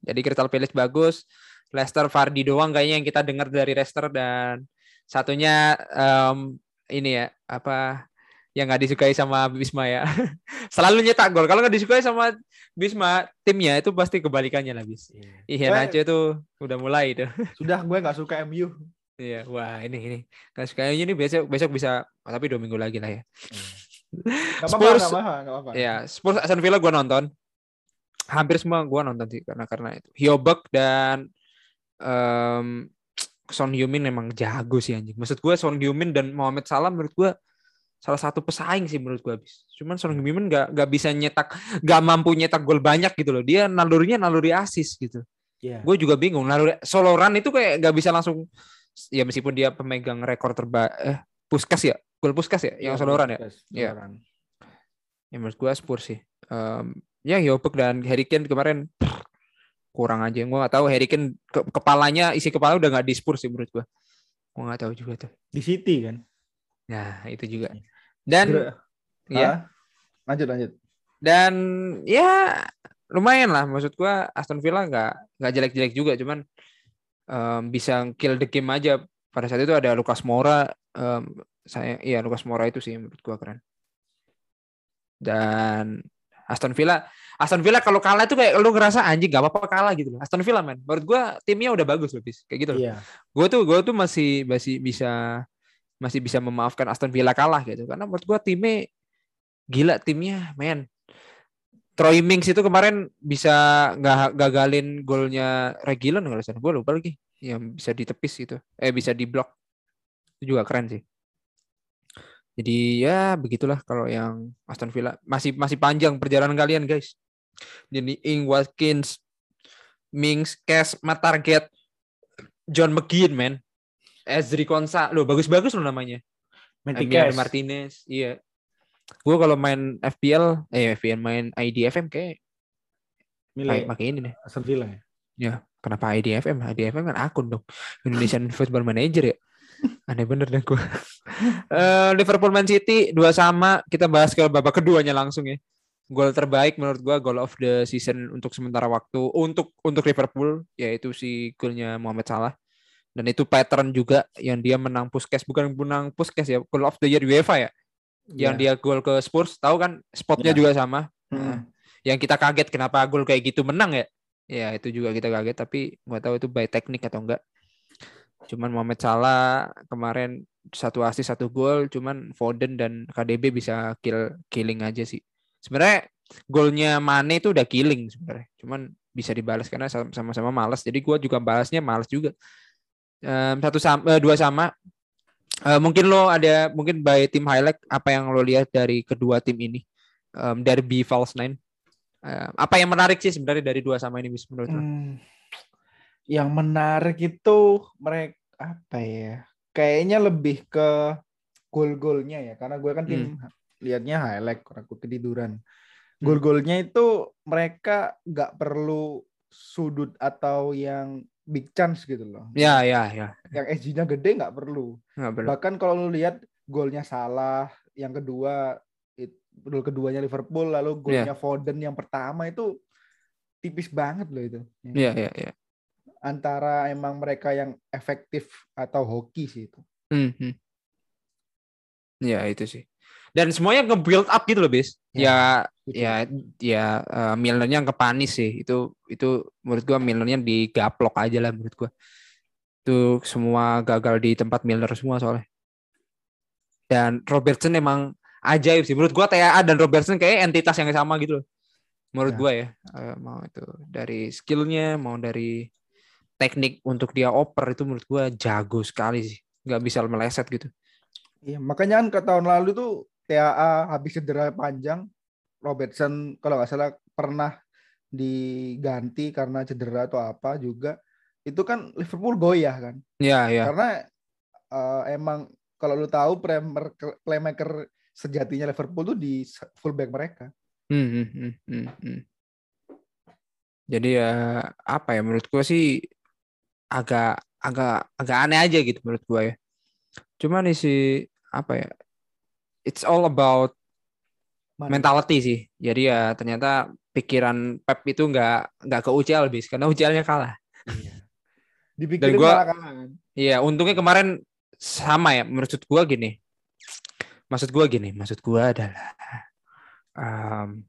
Jadi Crystal Palace bagus, Leicester Vardy doang kayaknya yang kita dengar dari Leicester dan satunya em, ini ya apa yang nggak disukai sama Bisma ya. Selalu nyetak gol. Kalau nggak disukai sama Bisma, timnya itu pasti kebalikannya lah bis. Iya, Gue- Nacho itu udah mulai itu. Sudah gue nggak suka MU. Iya, wah ini ini. Nggak suka ini besok besok bisa, oh, tapi dua minggu lagi lah ya. Gak apa-apa, Spurs- gak apa-apa, gak apa-apa. Ya, Spurs Aston Villa gue nonton. Hampir semua gue nonton sih karena karena itu. Hyobek dan em Son Heung-min memang jago sih anjing. Maksud gue Son Heung-min dan Mohamed Salah menurut gue salah satu pesaing sih menurut gue habis. Cuman Son Heung-min nggak nggak bisa nyetak, nggak mampu nyetak gol banyak gitu loh. Dia nalurinya naluri asis gitu. Iya. Gue juga bingung. Naluri solo run itu kayak nggak bisa langsung. Ya meskipun dia pemegang rekor terbaik. Eh, Puskas ya, gol Puskas ya, yang solo run ya. Iya. run. Ya menurut gue Spurs sih. Em, ya Hyobek dan Harry Kane kemarin kurang aja. Gue nggak tahu Harry Kane ke- kepalanya isi kepala udah nggak di Spurs sih menurut gue. Gue nggak tahu juga tuh. Di City kan. Nah itu juga. Dan Gra- ya lanjut lanjut. dan ya lumayan lah. Maksud gue Aston Villa nggak nggak jelek-jelek juga. Cuman em, bisa kill the game aja. Pada saat itu ada Lucas Moura. em, saya iya Lucas Moura itu sih menurut gue keren. Dan Aston Villa Aston Villa kalau kalah itu kayak lu ngerasa anjing gak apa-apa kalah gitu loh. Aston Villa men. Menurut gua timnya udah bagus loh, Bis. Kayak gitu loh. Iya. Gue tuh gue tuh masih masih bisa masih bisa memaafkan Aston Villa kalah gitu. Karena menurut gua timnya gila timnya, men. Troy Mings itu kemarin bisa nggak gagalin golnya Regilan kalau salah. Gue lupa lagi yang bisa ditepis gitu. Eh bisa diblok. Itu juga keren sih. Jadi ya begitulah kalau yang Aston Villa masih masih panjang perjalanan kalian guys. Jadi Ing Watkins, Mings, Cash, Matarget, John McGinn, man. Ezri Konsa, lo bagus-bagus lo namanya. Emiliano Martinez, iya. Gue kalau main FPL, eh FPL main IDFM kayak Milih pakai ini nih. Aston Villa ya. Ya, kenapa IDFM? IDFM kan akun dong. Indonesian Football Manager ya. Aneh bener deh gue. uh, Liverpool Man City dua sama. Kita bahas ke babak keduanya langsung ya. Gol terbaik menurut gue goal of the season untuk sementara waktu untuk untuk Liverpool yaitu si golnya Mohamed Salah. Dan itu pattern juga yang dia menang Puskas bukan menang Puskas ya, goal of the year UEFA ya. Yang Iya. dia gol ke Spurs, tahu kan spotnya Ya. juga sama. Hmm. Nah, yang kita kaget kenapa gol kayak gitu menang ya? Ya itu juga kita kaget tapi nggak tahu itu by teknik atau enggak. Cuman Mohamed Salah kemarin satu assist satu gol, cuman Foden dan KDB bisa kill killing aja sih. Sebenarnya golnya Mane itu udah killing sebenarnya, cuman bisa dibalas karena sam- sama-sama malas. Jadi gua juga balasnya malas juga. Em, satu sama, dua sama. Eh, mungkin lo ada mungkin by tim highlight apa yang lo lihat dari kedua tim ini Em, derby false nine. Eh, apa yang menarik sih sebenarnya dari dua sama ini Bis, menurut lo? Hmm, yang menarik itu mereka apa ya? Kayaknya lebih ke gol-golnya ya, karena gue kan tim liatnya highlight, karena gue ketiduran. Gol-golnya itu mereka nggak perlu sudut atau yang big chance gitu loh. Ya ya ya. Yang SG-nya gede nggak perlu. Nggak benar. Bahkan kalau lu lihat golnya salah, yang kedua it- gol keduanya Liverpool, lalu golnya Foden yang pertama itu tipis banget loh itu. Iya iya iya. Antara emang mereka yang efektif atau hoki sih itu. Hmm, hmm. Ya itu sih. Dan semuanya nge-build up gitu loh, Bis. Ya Gitu. ya ya eh, Milnernya yang kepanis sih. Itu itu menurut gua Milnernya digaplok aja lah menurut gua. Itu semua gagal di tempat Milner semua soalnya. Dan Robertson emang ajaib sih. Menurut gua TAA dan Robertson kayak entitas yang sama gitu loh. Menurut Ya. gua ya. Eh, mau itu dari skillnya, mau dari teknik untuk dia oper itu menurut gua jago sekali sih. Nggak bisa meleset gitu. Iya, makanya kan ke tahun lalu tuh TAA habis cedera panjang, Robertson kalau nggak salah pernah diganti karena cedera atau apa juga. Itu kan Liverpool goyah kan. Ya, ya. Karena eh, emang kalau lu tahu playmaker, playmaker sejatinya Liverpool tuh di fullback mereka. Hmm, hmm, hmm, hmm, hmm. Jadi ya apa ya menurut gua sih agak agak agak aneh aja gitu menurut gua ya. Cuman isi apa ya? It's all about Mana? mentality sih. Jadi ya ternyata pikiran Pep itu nggak nggak ke UCL bis karena UCL-nya kalah. Dipikirin Dan gua- kalah. Iya, untungnya kemarin sama ya. Maksud gua gini. Maksud gua gini, maksud gua adalah em,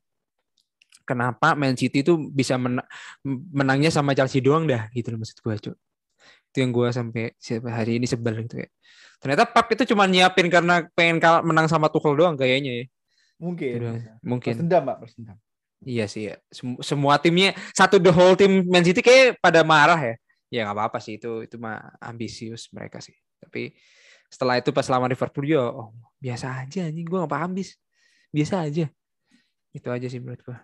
kenapa Man City itu bisa men- menangnya sama Chelsea doang dah gitu loh maksud gua, Cuk. Itu yang gua sampai sampai hari ini sebel gitu ya. Ternyata Pep itu cuma nyiapin karena pengen kalah menang sama Tuchel doang kayaknya ya. Mungkin. Balas mungkin. dendam, Pak, balas dendam. Iya sih ya. Sem- Semua timnya satu the whole team Man City kayak pada marah ya. Ya nggak apa-apa sih itu itu mah ambisius mereka sih. Tapi setelah itu pas lawan Liverpool ya oh, biasa aja anjing gua nggak paham bis. Biasa aja. Itu aja sih menurut gua.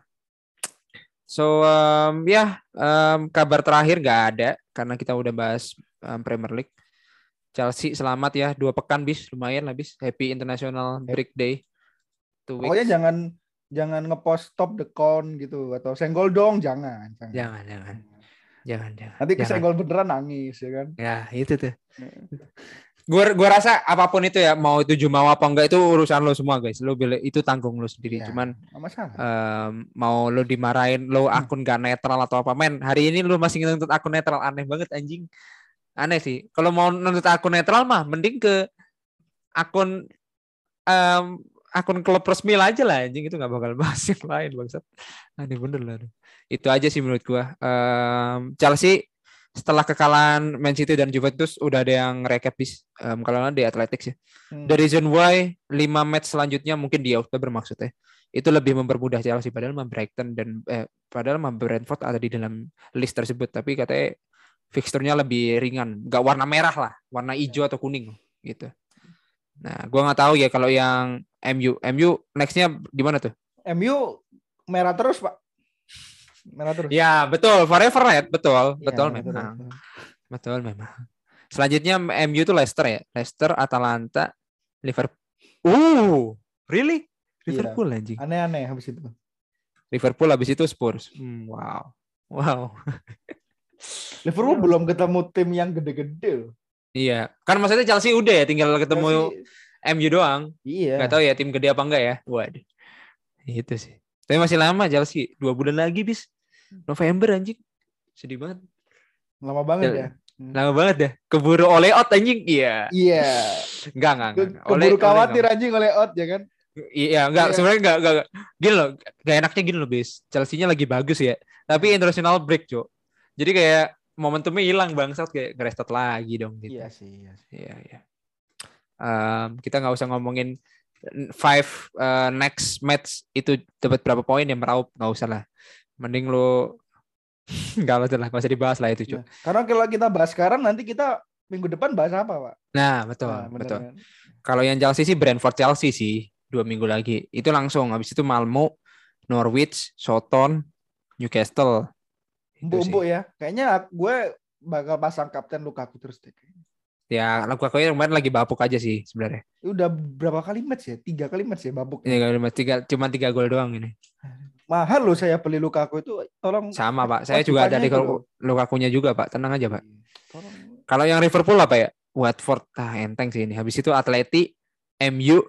So um, ya um, kabar terakhir nggak ada karena kita udah bahas um, Premier League. Chelsea selamat ya dua pekan bis lumayan lah bis. Happy International Break Day. Two weeks. Pokoknya jangan jangan ngepost stop the count gitu atau senggol dong, jangan. Jangan. Jangan jangan jangan jangan. Nanti kesenggol beneran nangis ya kan. Ya itu tuh. Gue gua rasa apa pun itu ya mau itu jumawa apa enggak itu urusan lo semua guys. Lo beli itu tanggung lo sendiri. Ya, Cuman em, mau lo dimarahin lo akun gak netral atau apa men hari ini lo masih nuntut akun netral aneh banget anjing. Aneh sih. Kalau mau nuntut akun netral mah mending ke akun em, akun klub resmi aja lah anjing itu nggak bakal bahas yang lain bangsat. Aneh bener lah. Itu aja sih menurut gua. Em, Chelsea setelah kekalahan Man City dan Juventus udah ada yang recap bis um, kalau di Athletics ya. Hmm. The reason why 5 match selanjutnya mungkin di Oktober maksudnya itu lebih mempermudah Chelsea padahal mah Brighton dan eh, padahal mah Brentford ada di dalam list tersebut tapi katanya fixturnya lebih ringan, nggak warna merah lah, warna hijau atau kuning gitu. Nah, gua nggak tahu ya kalau yang MU, MU nextnya gimana tuh? MU merah terus pak. Merah terus. Ya betul, forever red, betul, Iya, betul memang, terus. betul memang. Selanjutnya MU tuh Leicester ya, Leicester, Atalanta, Liverpool. Uh, really? Iya. Liverpool anjing. Aneh-aneh habis itu. Liverpool habis itu Spurs. Hmm, wow, wow. Liverpool belum ketemu tim yang gede-gede. Iya, kan maksudnya Chelsea udah ya, tinggal ketemu Chelsea- MU doang. Iya. Nggak tahu ya tim gede apa enggak ya. Waduh. Itu sih. Tapi masih lama Chelsea. Dua bulan lagi bis. November anjing. Sedih banget. Lama banget Jel- ya. Lama banget dah. Keburu oleh out anjing. Iya. Iya. Enggak, enggak, enggak. Ole- Keburu Ole khawatir enggak. anjing oleh out ya kan. Iya, enggak. Iya. Sebenarnya enggak, enggak, enggak. Gini loh. Gak enaknya gini loh bis. Chelsea-nya lagi bagus ya. Tapi international break, Cok. Jadi kayak momentumnya hilang bangsat kayak ngerestart lagi dong gitu. Iya sih. Iya sih. Iya, iya. Em, kita nggak usah ngomongin five eh, next match itu dapat berapa poin yang meraup nggak usah lah. Mending lu nggak usah lah, nggak usah dibahas lah itu cuy. Nah, karena kalau kita bahas sekarang nanti kita minggu depan bahas apa pak? Nah betul, Nah, bener betul. kan? Kalau yang Chelsea sih Brentford Chelsea sih dua minggu lagi. Itu langsung habis itu Malmo, Norwich, Soton, Newcastle. Empuk-empuk ya. Kayaknya gue bakal pasang kapten Lukaku terus deh. Ya, Lukaku yang kemarin lagi bapuk aja sih sebenarnya. Udah berapa kali match ya? Tiga kali match ya babuk. Ini cuma tiga, cuma tiga gol doang ini. Mahal loh saya beli Lukaku itu. Tolong. Sama pak, saya juga ada di. Lukakunya juga pak. Tenang aja pak. Tolong. Kalau yang Liverpool apa ya? Watford, ah enteng sih ini. Habis itu Atleti, MU,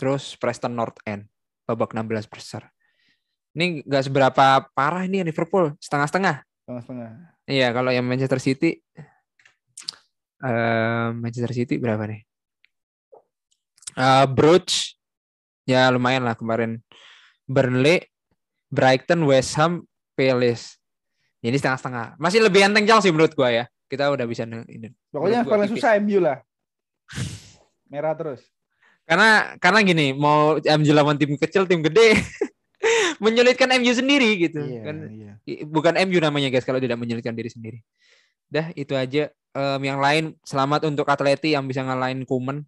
terus Preston North End, babak 16 besar. Ini nggak seberapa parah ini yang Liverpool, setengah-setengah. Setengah-setengah. Iya, kalau yang Manchester City, eh, Manchester City berapa nih? Eh Bruges, ya lumayan lah kemarin. Burnley, Brighton, West Ham, Palace. Ini setengah-setengah. Masih lebih enteng Chelsea menurut gua ya. Kita udah bisa ini. Pokoknya paling susah MU lah. Merah terus. Karena karena gini, mau MU lawan tim kecil, tim gede menyulitkan MU sendiri gitu. Iya, Kan iya. bukan MU namanya guys kalau tidak menyulitkan diri sendiri. Dah itu aja. Em, yang lain selamat untuk Atleti yang bisa ngalahin Kuman.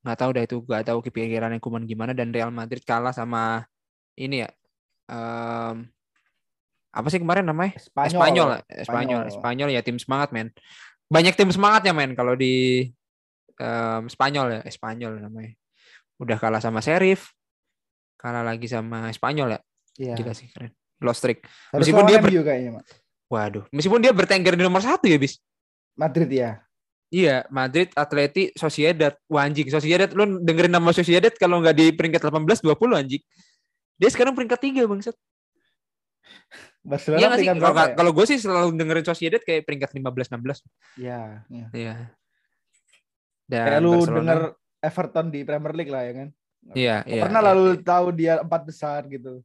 Nggak tahu dah itu nggak tahu kepikirannya Kuman gimana dan Real Madrid kalah sama ini ya. em, apa sih kemarin namanya? Spanyol. Espanyol, Espanyol, Spanyol. Espanyol ya tim semangat men. Banyak tim semangat ya men kalau di em, Spanyol ya, Espanyol namanya. Udah kalah sama Sheriff, kalah lagi sama Espanyol ya, Iya. gila sih keren. Lost streak. Harus Meskipun dia ber- kayaknya, Mak. Waduh, meskipun dia bertengger di nomor satu ya bis. Madrid ya. Iya, Madrid, Atleti, Sociedad. Wah anjing, Sociedad lu dengerin nama Sociedad kalau nggak di peringkat 18 20 anjing. Dia sekarang peringkat 3 bangsat. Barcelona Iya nggak sih? Kalau berapa ya? kalau gue sih selalu dengerin Sociedad kayak peringkat 15 16. Iya, iya. Iya. Dan Kayak lu Barcelona- denger Everton di Premier League lah ya kan. Iya, iya. Pernah iya, lalu iya. tahu dia empat besar gitu.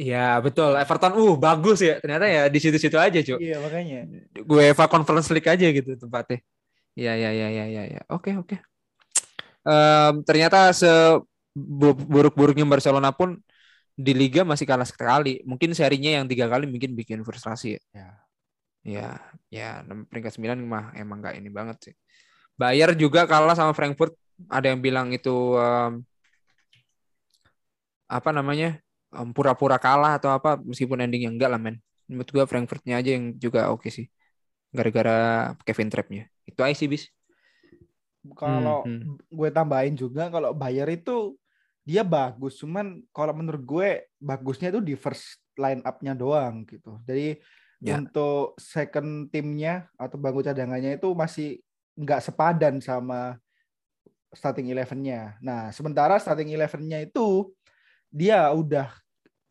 Iya, betul. Everton uh bagus ya. Ternyata ya di situ-situ aja, Cuk. Iya, makanya. gue Eva Conference League aja gitu tempatnya. Iya iya iya iya iya. Ya. Oke oke. Em, ternyata seburuk-buruknya Barcelona pun di Liga masih kalah sekali. Mungkin serinya yang tiga kali mungkin bikin frustrasi ya. Ya. Ya ya peringkat 9 mah emang nggak ini banget sih. Bayar juga kalah sama Frankfurt. Ada yang bilang itu em, apa namanya em, pura-pura kalah atau apa meskipun endingnya enggak lah men. Menurut gua Frankfurtnya aja yang juga oke sih gara-gara Kevin Trapp-nya. Itu aja sih bis. Kalau Hmm, gue tambahin juga kalau Bayer itu dia bagus, cuman kalau menurut gue bagusnya itu di first line up-nya doang gitu. Jadi Ya. untuk second timnya atau bangku cadangannya itu masih nggak sepadan sama starting eleven-nya. Nah, sementara starting eleven-nya itu dia udah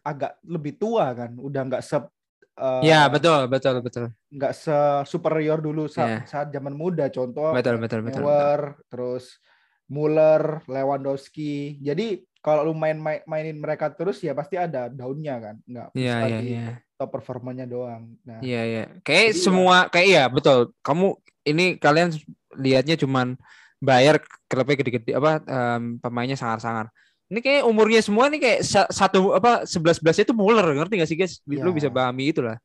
agak lebih tua kan, udah nggak se eh, Ya betul betul betul nggak se superior dulu saat, saat zaman muda. Contoh betul betul betul. betul. Neuer, terus Muller, Lewandowski. Jadi kalau lu main, main mainin mereka terus ya pasti ada daunnya kan. Nggak iya, di iya. top performanya doang. Nah, Iya, iya. Kayak Jadi ya- semua kayak iya, betul. Kamu ini kalian lihatnya cuman bayar klubnya gede-gede apa em, pemainnya sangar-sangar. Ini kayak umurnya semua nih kayak sa- satu apa sebelas belasnya itu Muller ngerti gak sih guys? Lu Iya. bisa pahami itulah.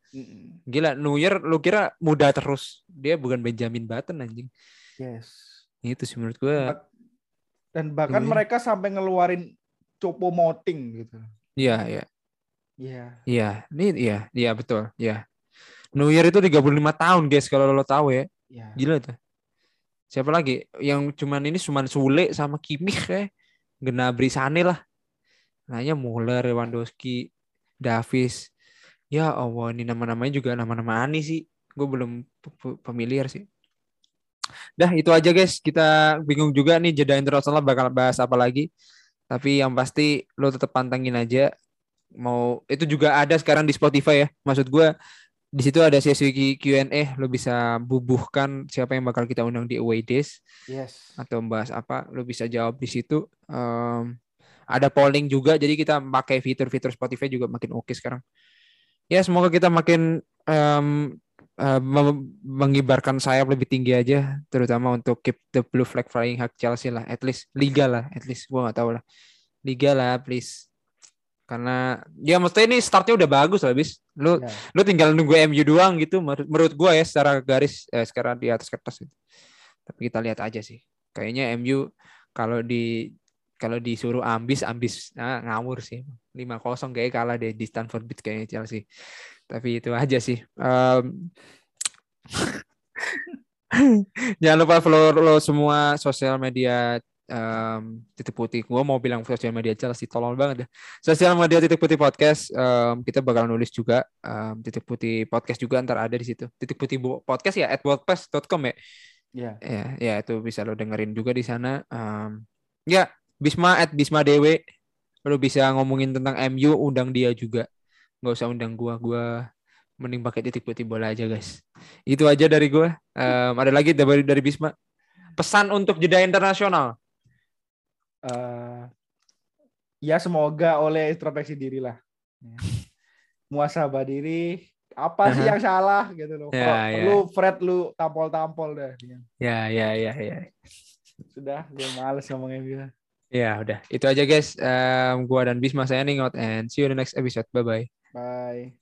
Gila, Neuer lu kira muda terus. Dia bukan Benjamin Button anjing. yes. Itu sih menurut gue. Dan bahkan Iya. mereka sampai ngeluarin Copo Moting gitu. Iya, iya. Iya. Iya, ini iya, iya betul. Iya. Neuer itu 35 tahun, guys, kalau lo tahu ya. Iya. Gila tuh. Siapa lagi? Yang cuman ini cuman Sule sama Kimmich kayak Gnabry Sane lah. Nanya Muller, Lewandowski, Davis. Ya Allah, ini nama-namanya juga nama-nama aneh sih. Gue belum familiar sih. Dah itu aja guys. Kita bingung juga nih jeda internasional bakal bahas apa lagi. Tapi yang pasti lo tetap pantengin aja. Mau itu juga ada sekarang di Spotify ya. Maksud gue di situ ada sesi Q&A. Lo bisa bubuhkan siapa yang bakal kita undang di Away Days Yes. atau membahas apa. Lo bisa jawab di situ. Em, ada polling juga. Jadi kita pakai fitur-fitur Spotify juga makin oke sekarang. Ya semoga kita makin em, mem- mengibarkan sayap lebih tinggi aja, terutama untuk keep the blue flag flying hak Chelsea lah, at least liga lah, at least gua nggak tahu lah, liga lah please. Karena ya maksudnya ini startnya udah bagus lah, bis. Lu Ya. lu tinggal nunggu MU doang gitu, menurut, gua ya secara garis eh, sekarang di atas kertas gitu. Tapi kita lihat aja sih. Kayaknya MU kalau di kalau disuruh ambis ambis nah, ngawur sih. 5-0 kayak kalah deh di Stamford Bridge kayaknya Chelsea. Tapi itu aja sih. Em, Jangan lupa follow lo semua sosial media em, titik putih. Gua mau bilang sosial media Chelsea, tolong banget ya. Sosial media titik putih podcast. em, kita bakal nulis juga em, titik putih podcast juga ntar ada di situ. Titik putih podcast ya at wordpress.com ya. Ya. Ya, ya itu bisa lo dengerin juga di sana. Em, ya, Bisma at Bisma Dewe. Lo bisa ngomongin tentang MU, undang dia juga. Nggak usah undang gua, gua mending pakai titik putih bola aja guys. Itu aja dari gua. Em, ada lagi dari dari Bisma. Pesan untuk jeda internasional. Eh, ya semoga oleh introspeksi diri lah. Ya. Muasabah diri. Apa sih Aha. yang salah gitu loh. Ya, Kalau ya. perlu Fred lu tampol-tampol dah. Ya, ya, ya, ya. Sudah, gue males ngomongnya dia. Ya, udah. Itu aja guys. Em, gua dan Bisma saya ningot and see you in the next episode. Bye bye. Bye.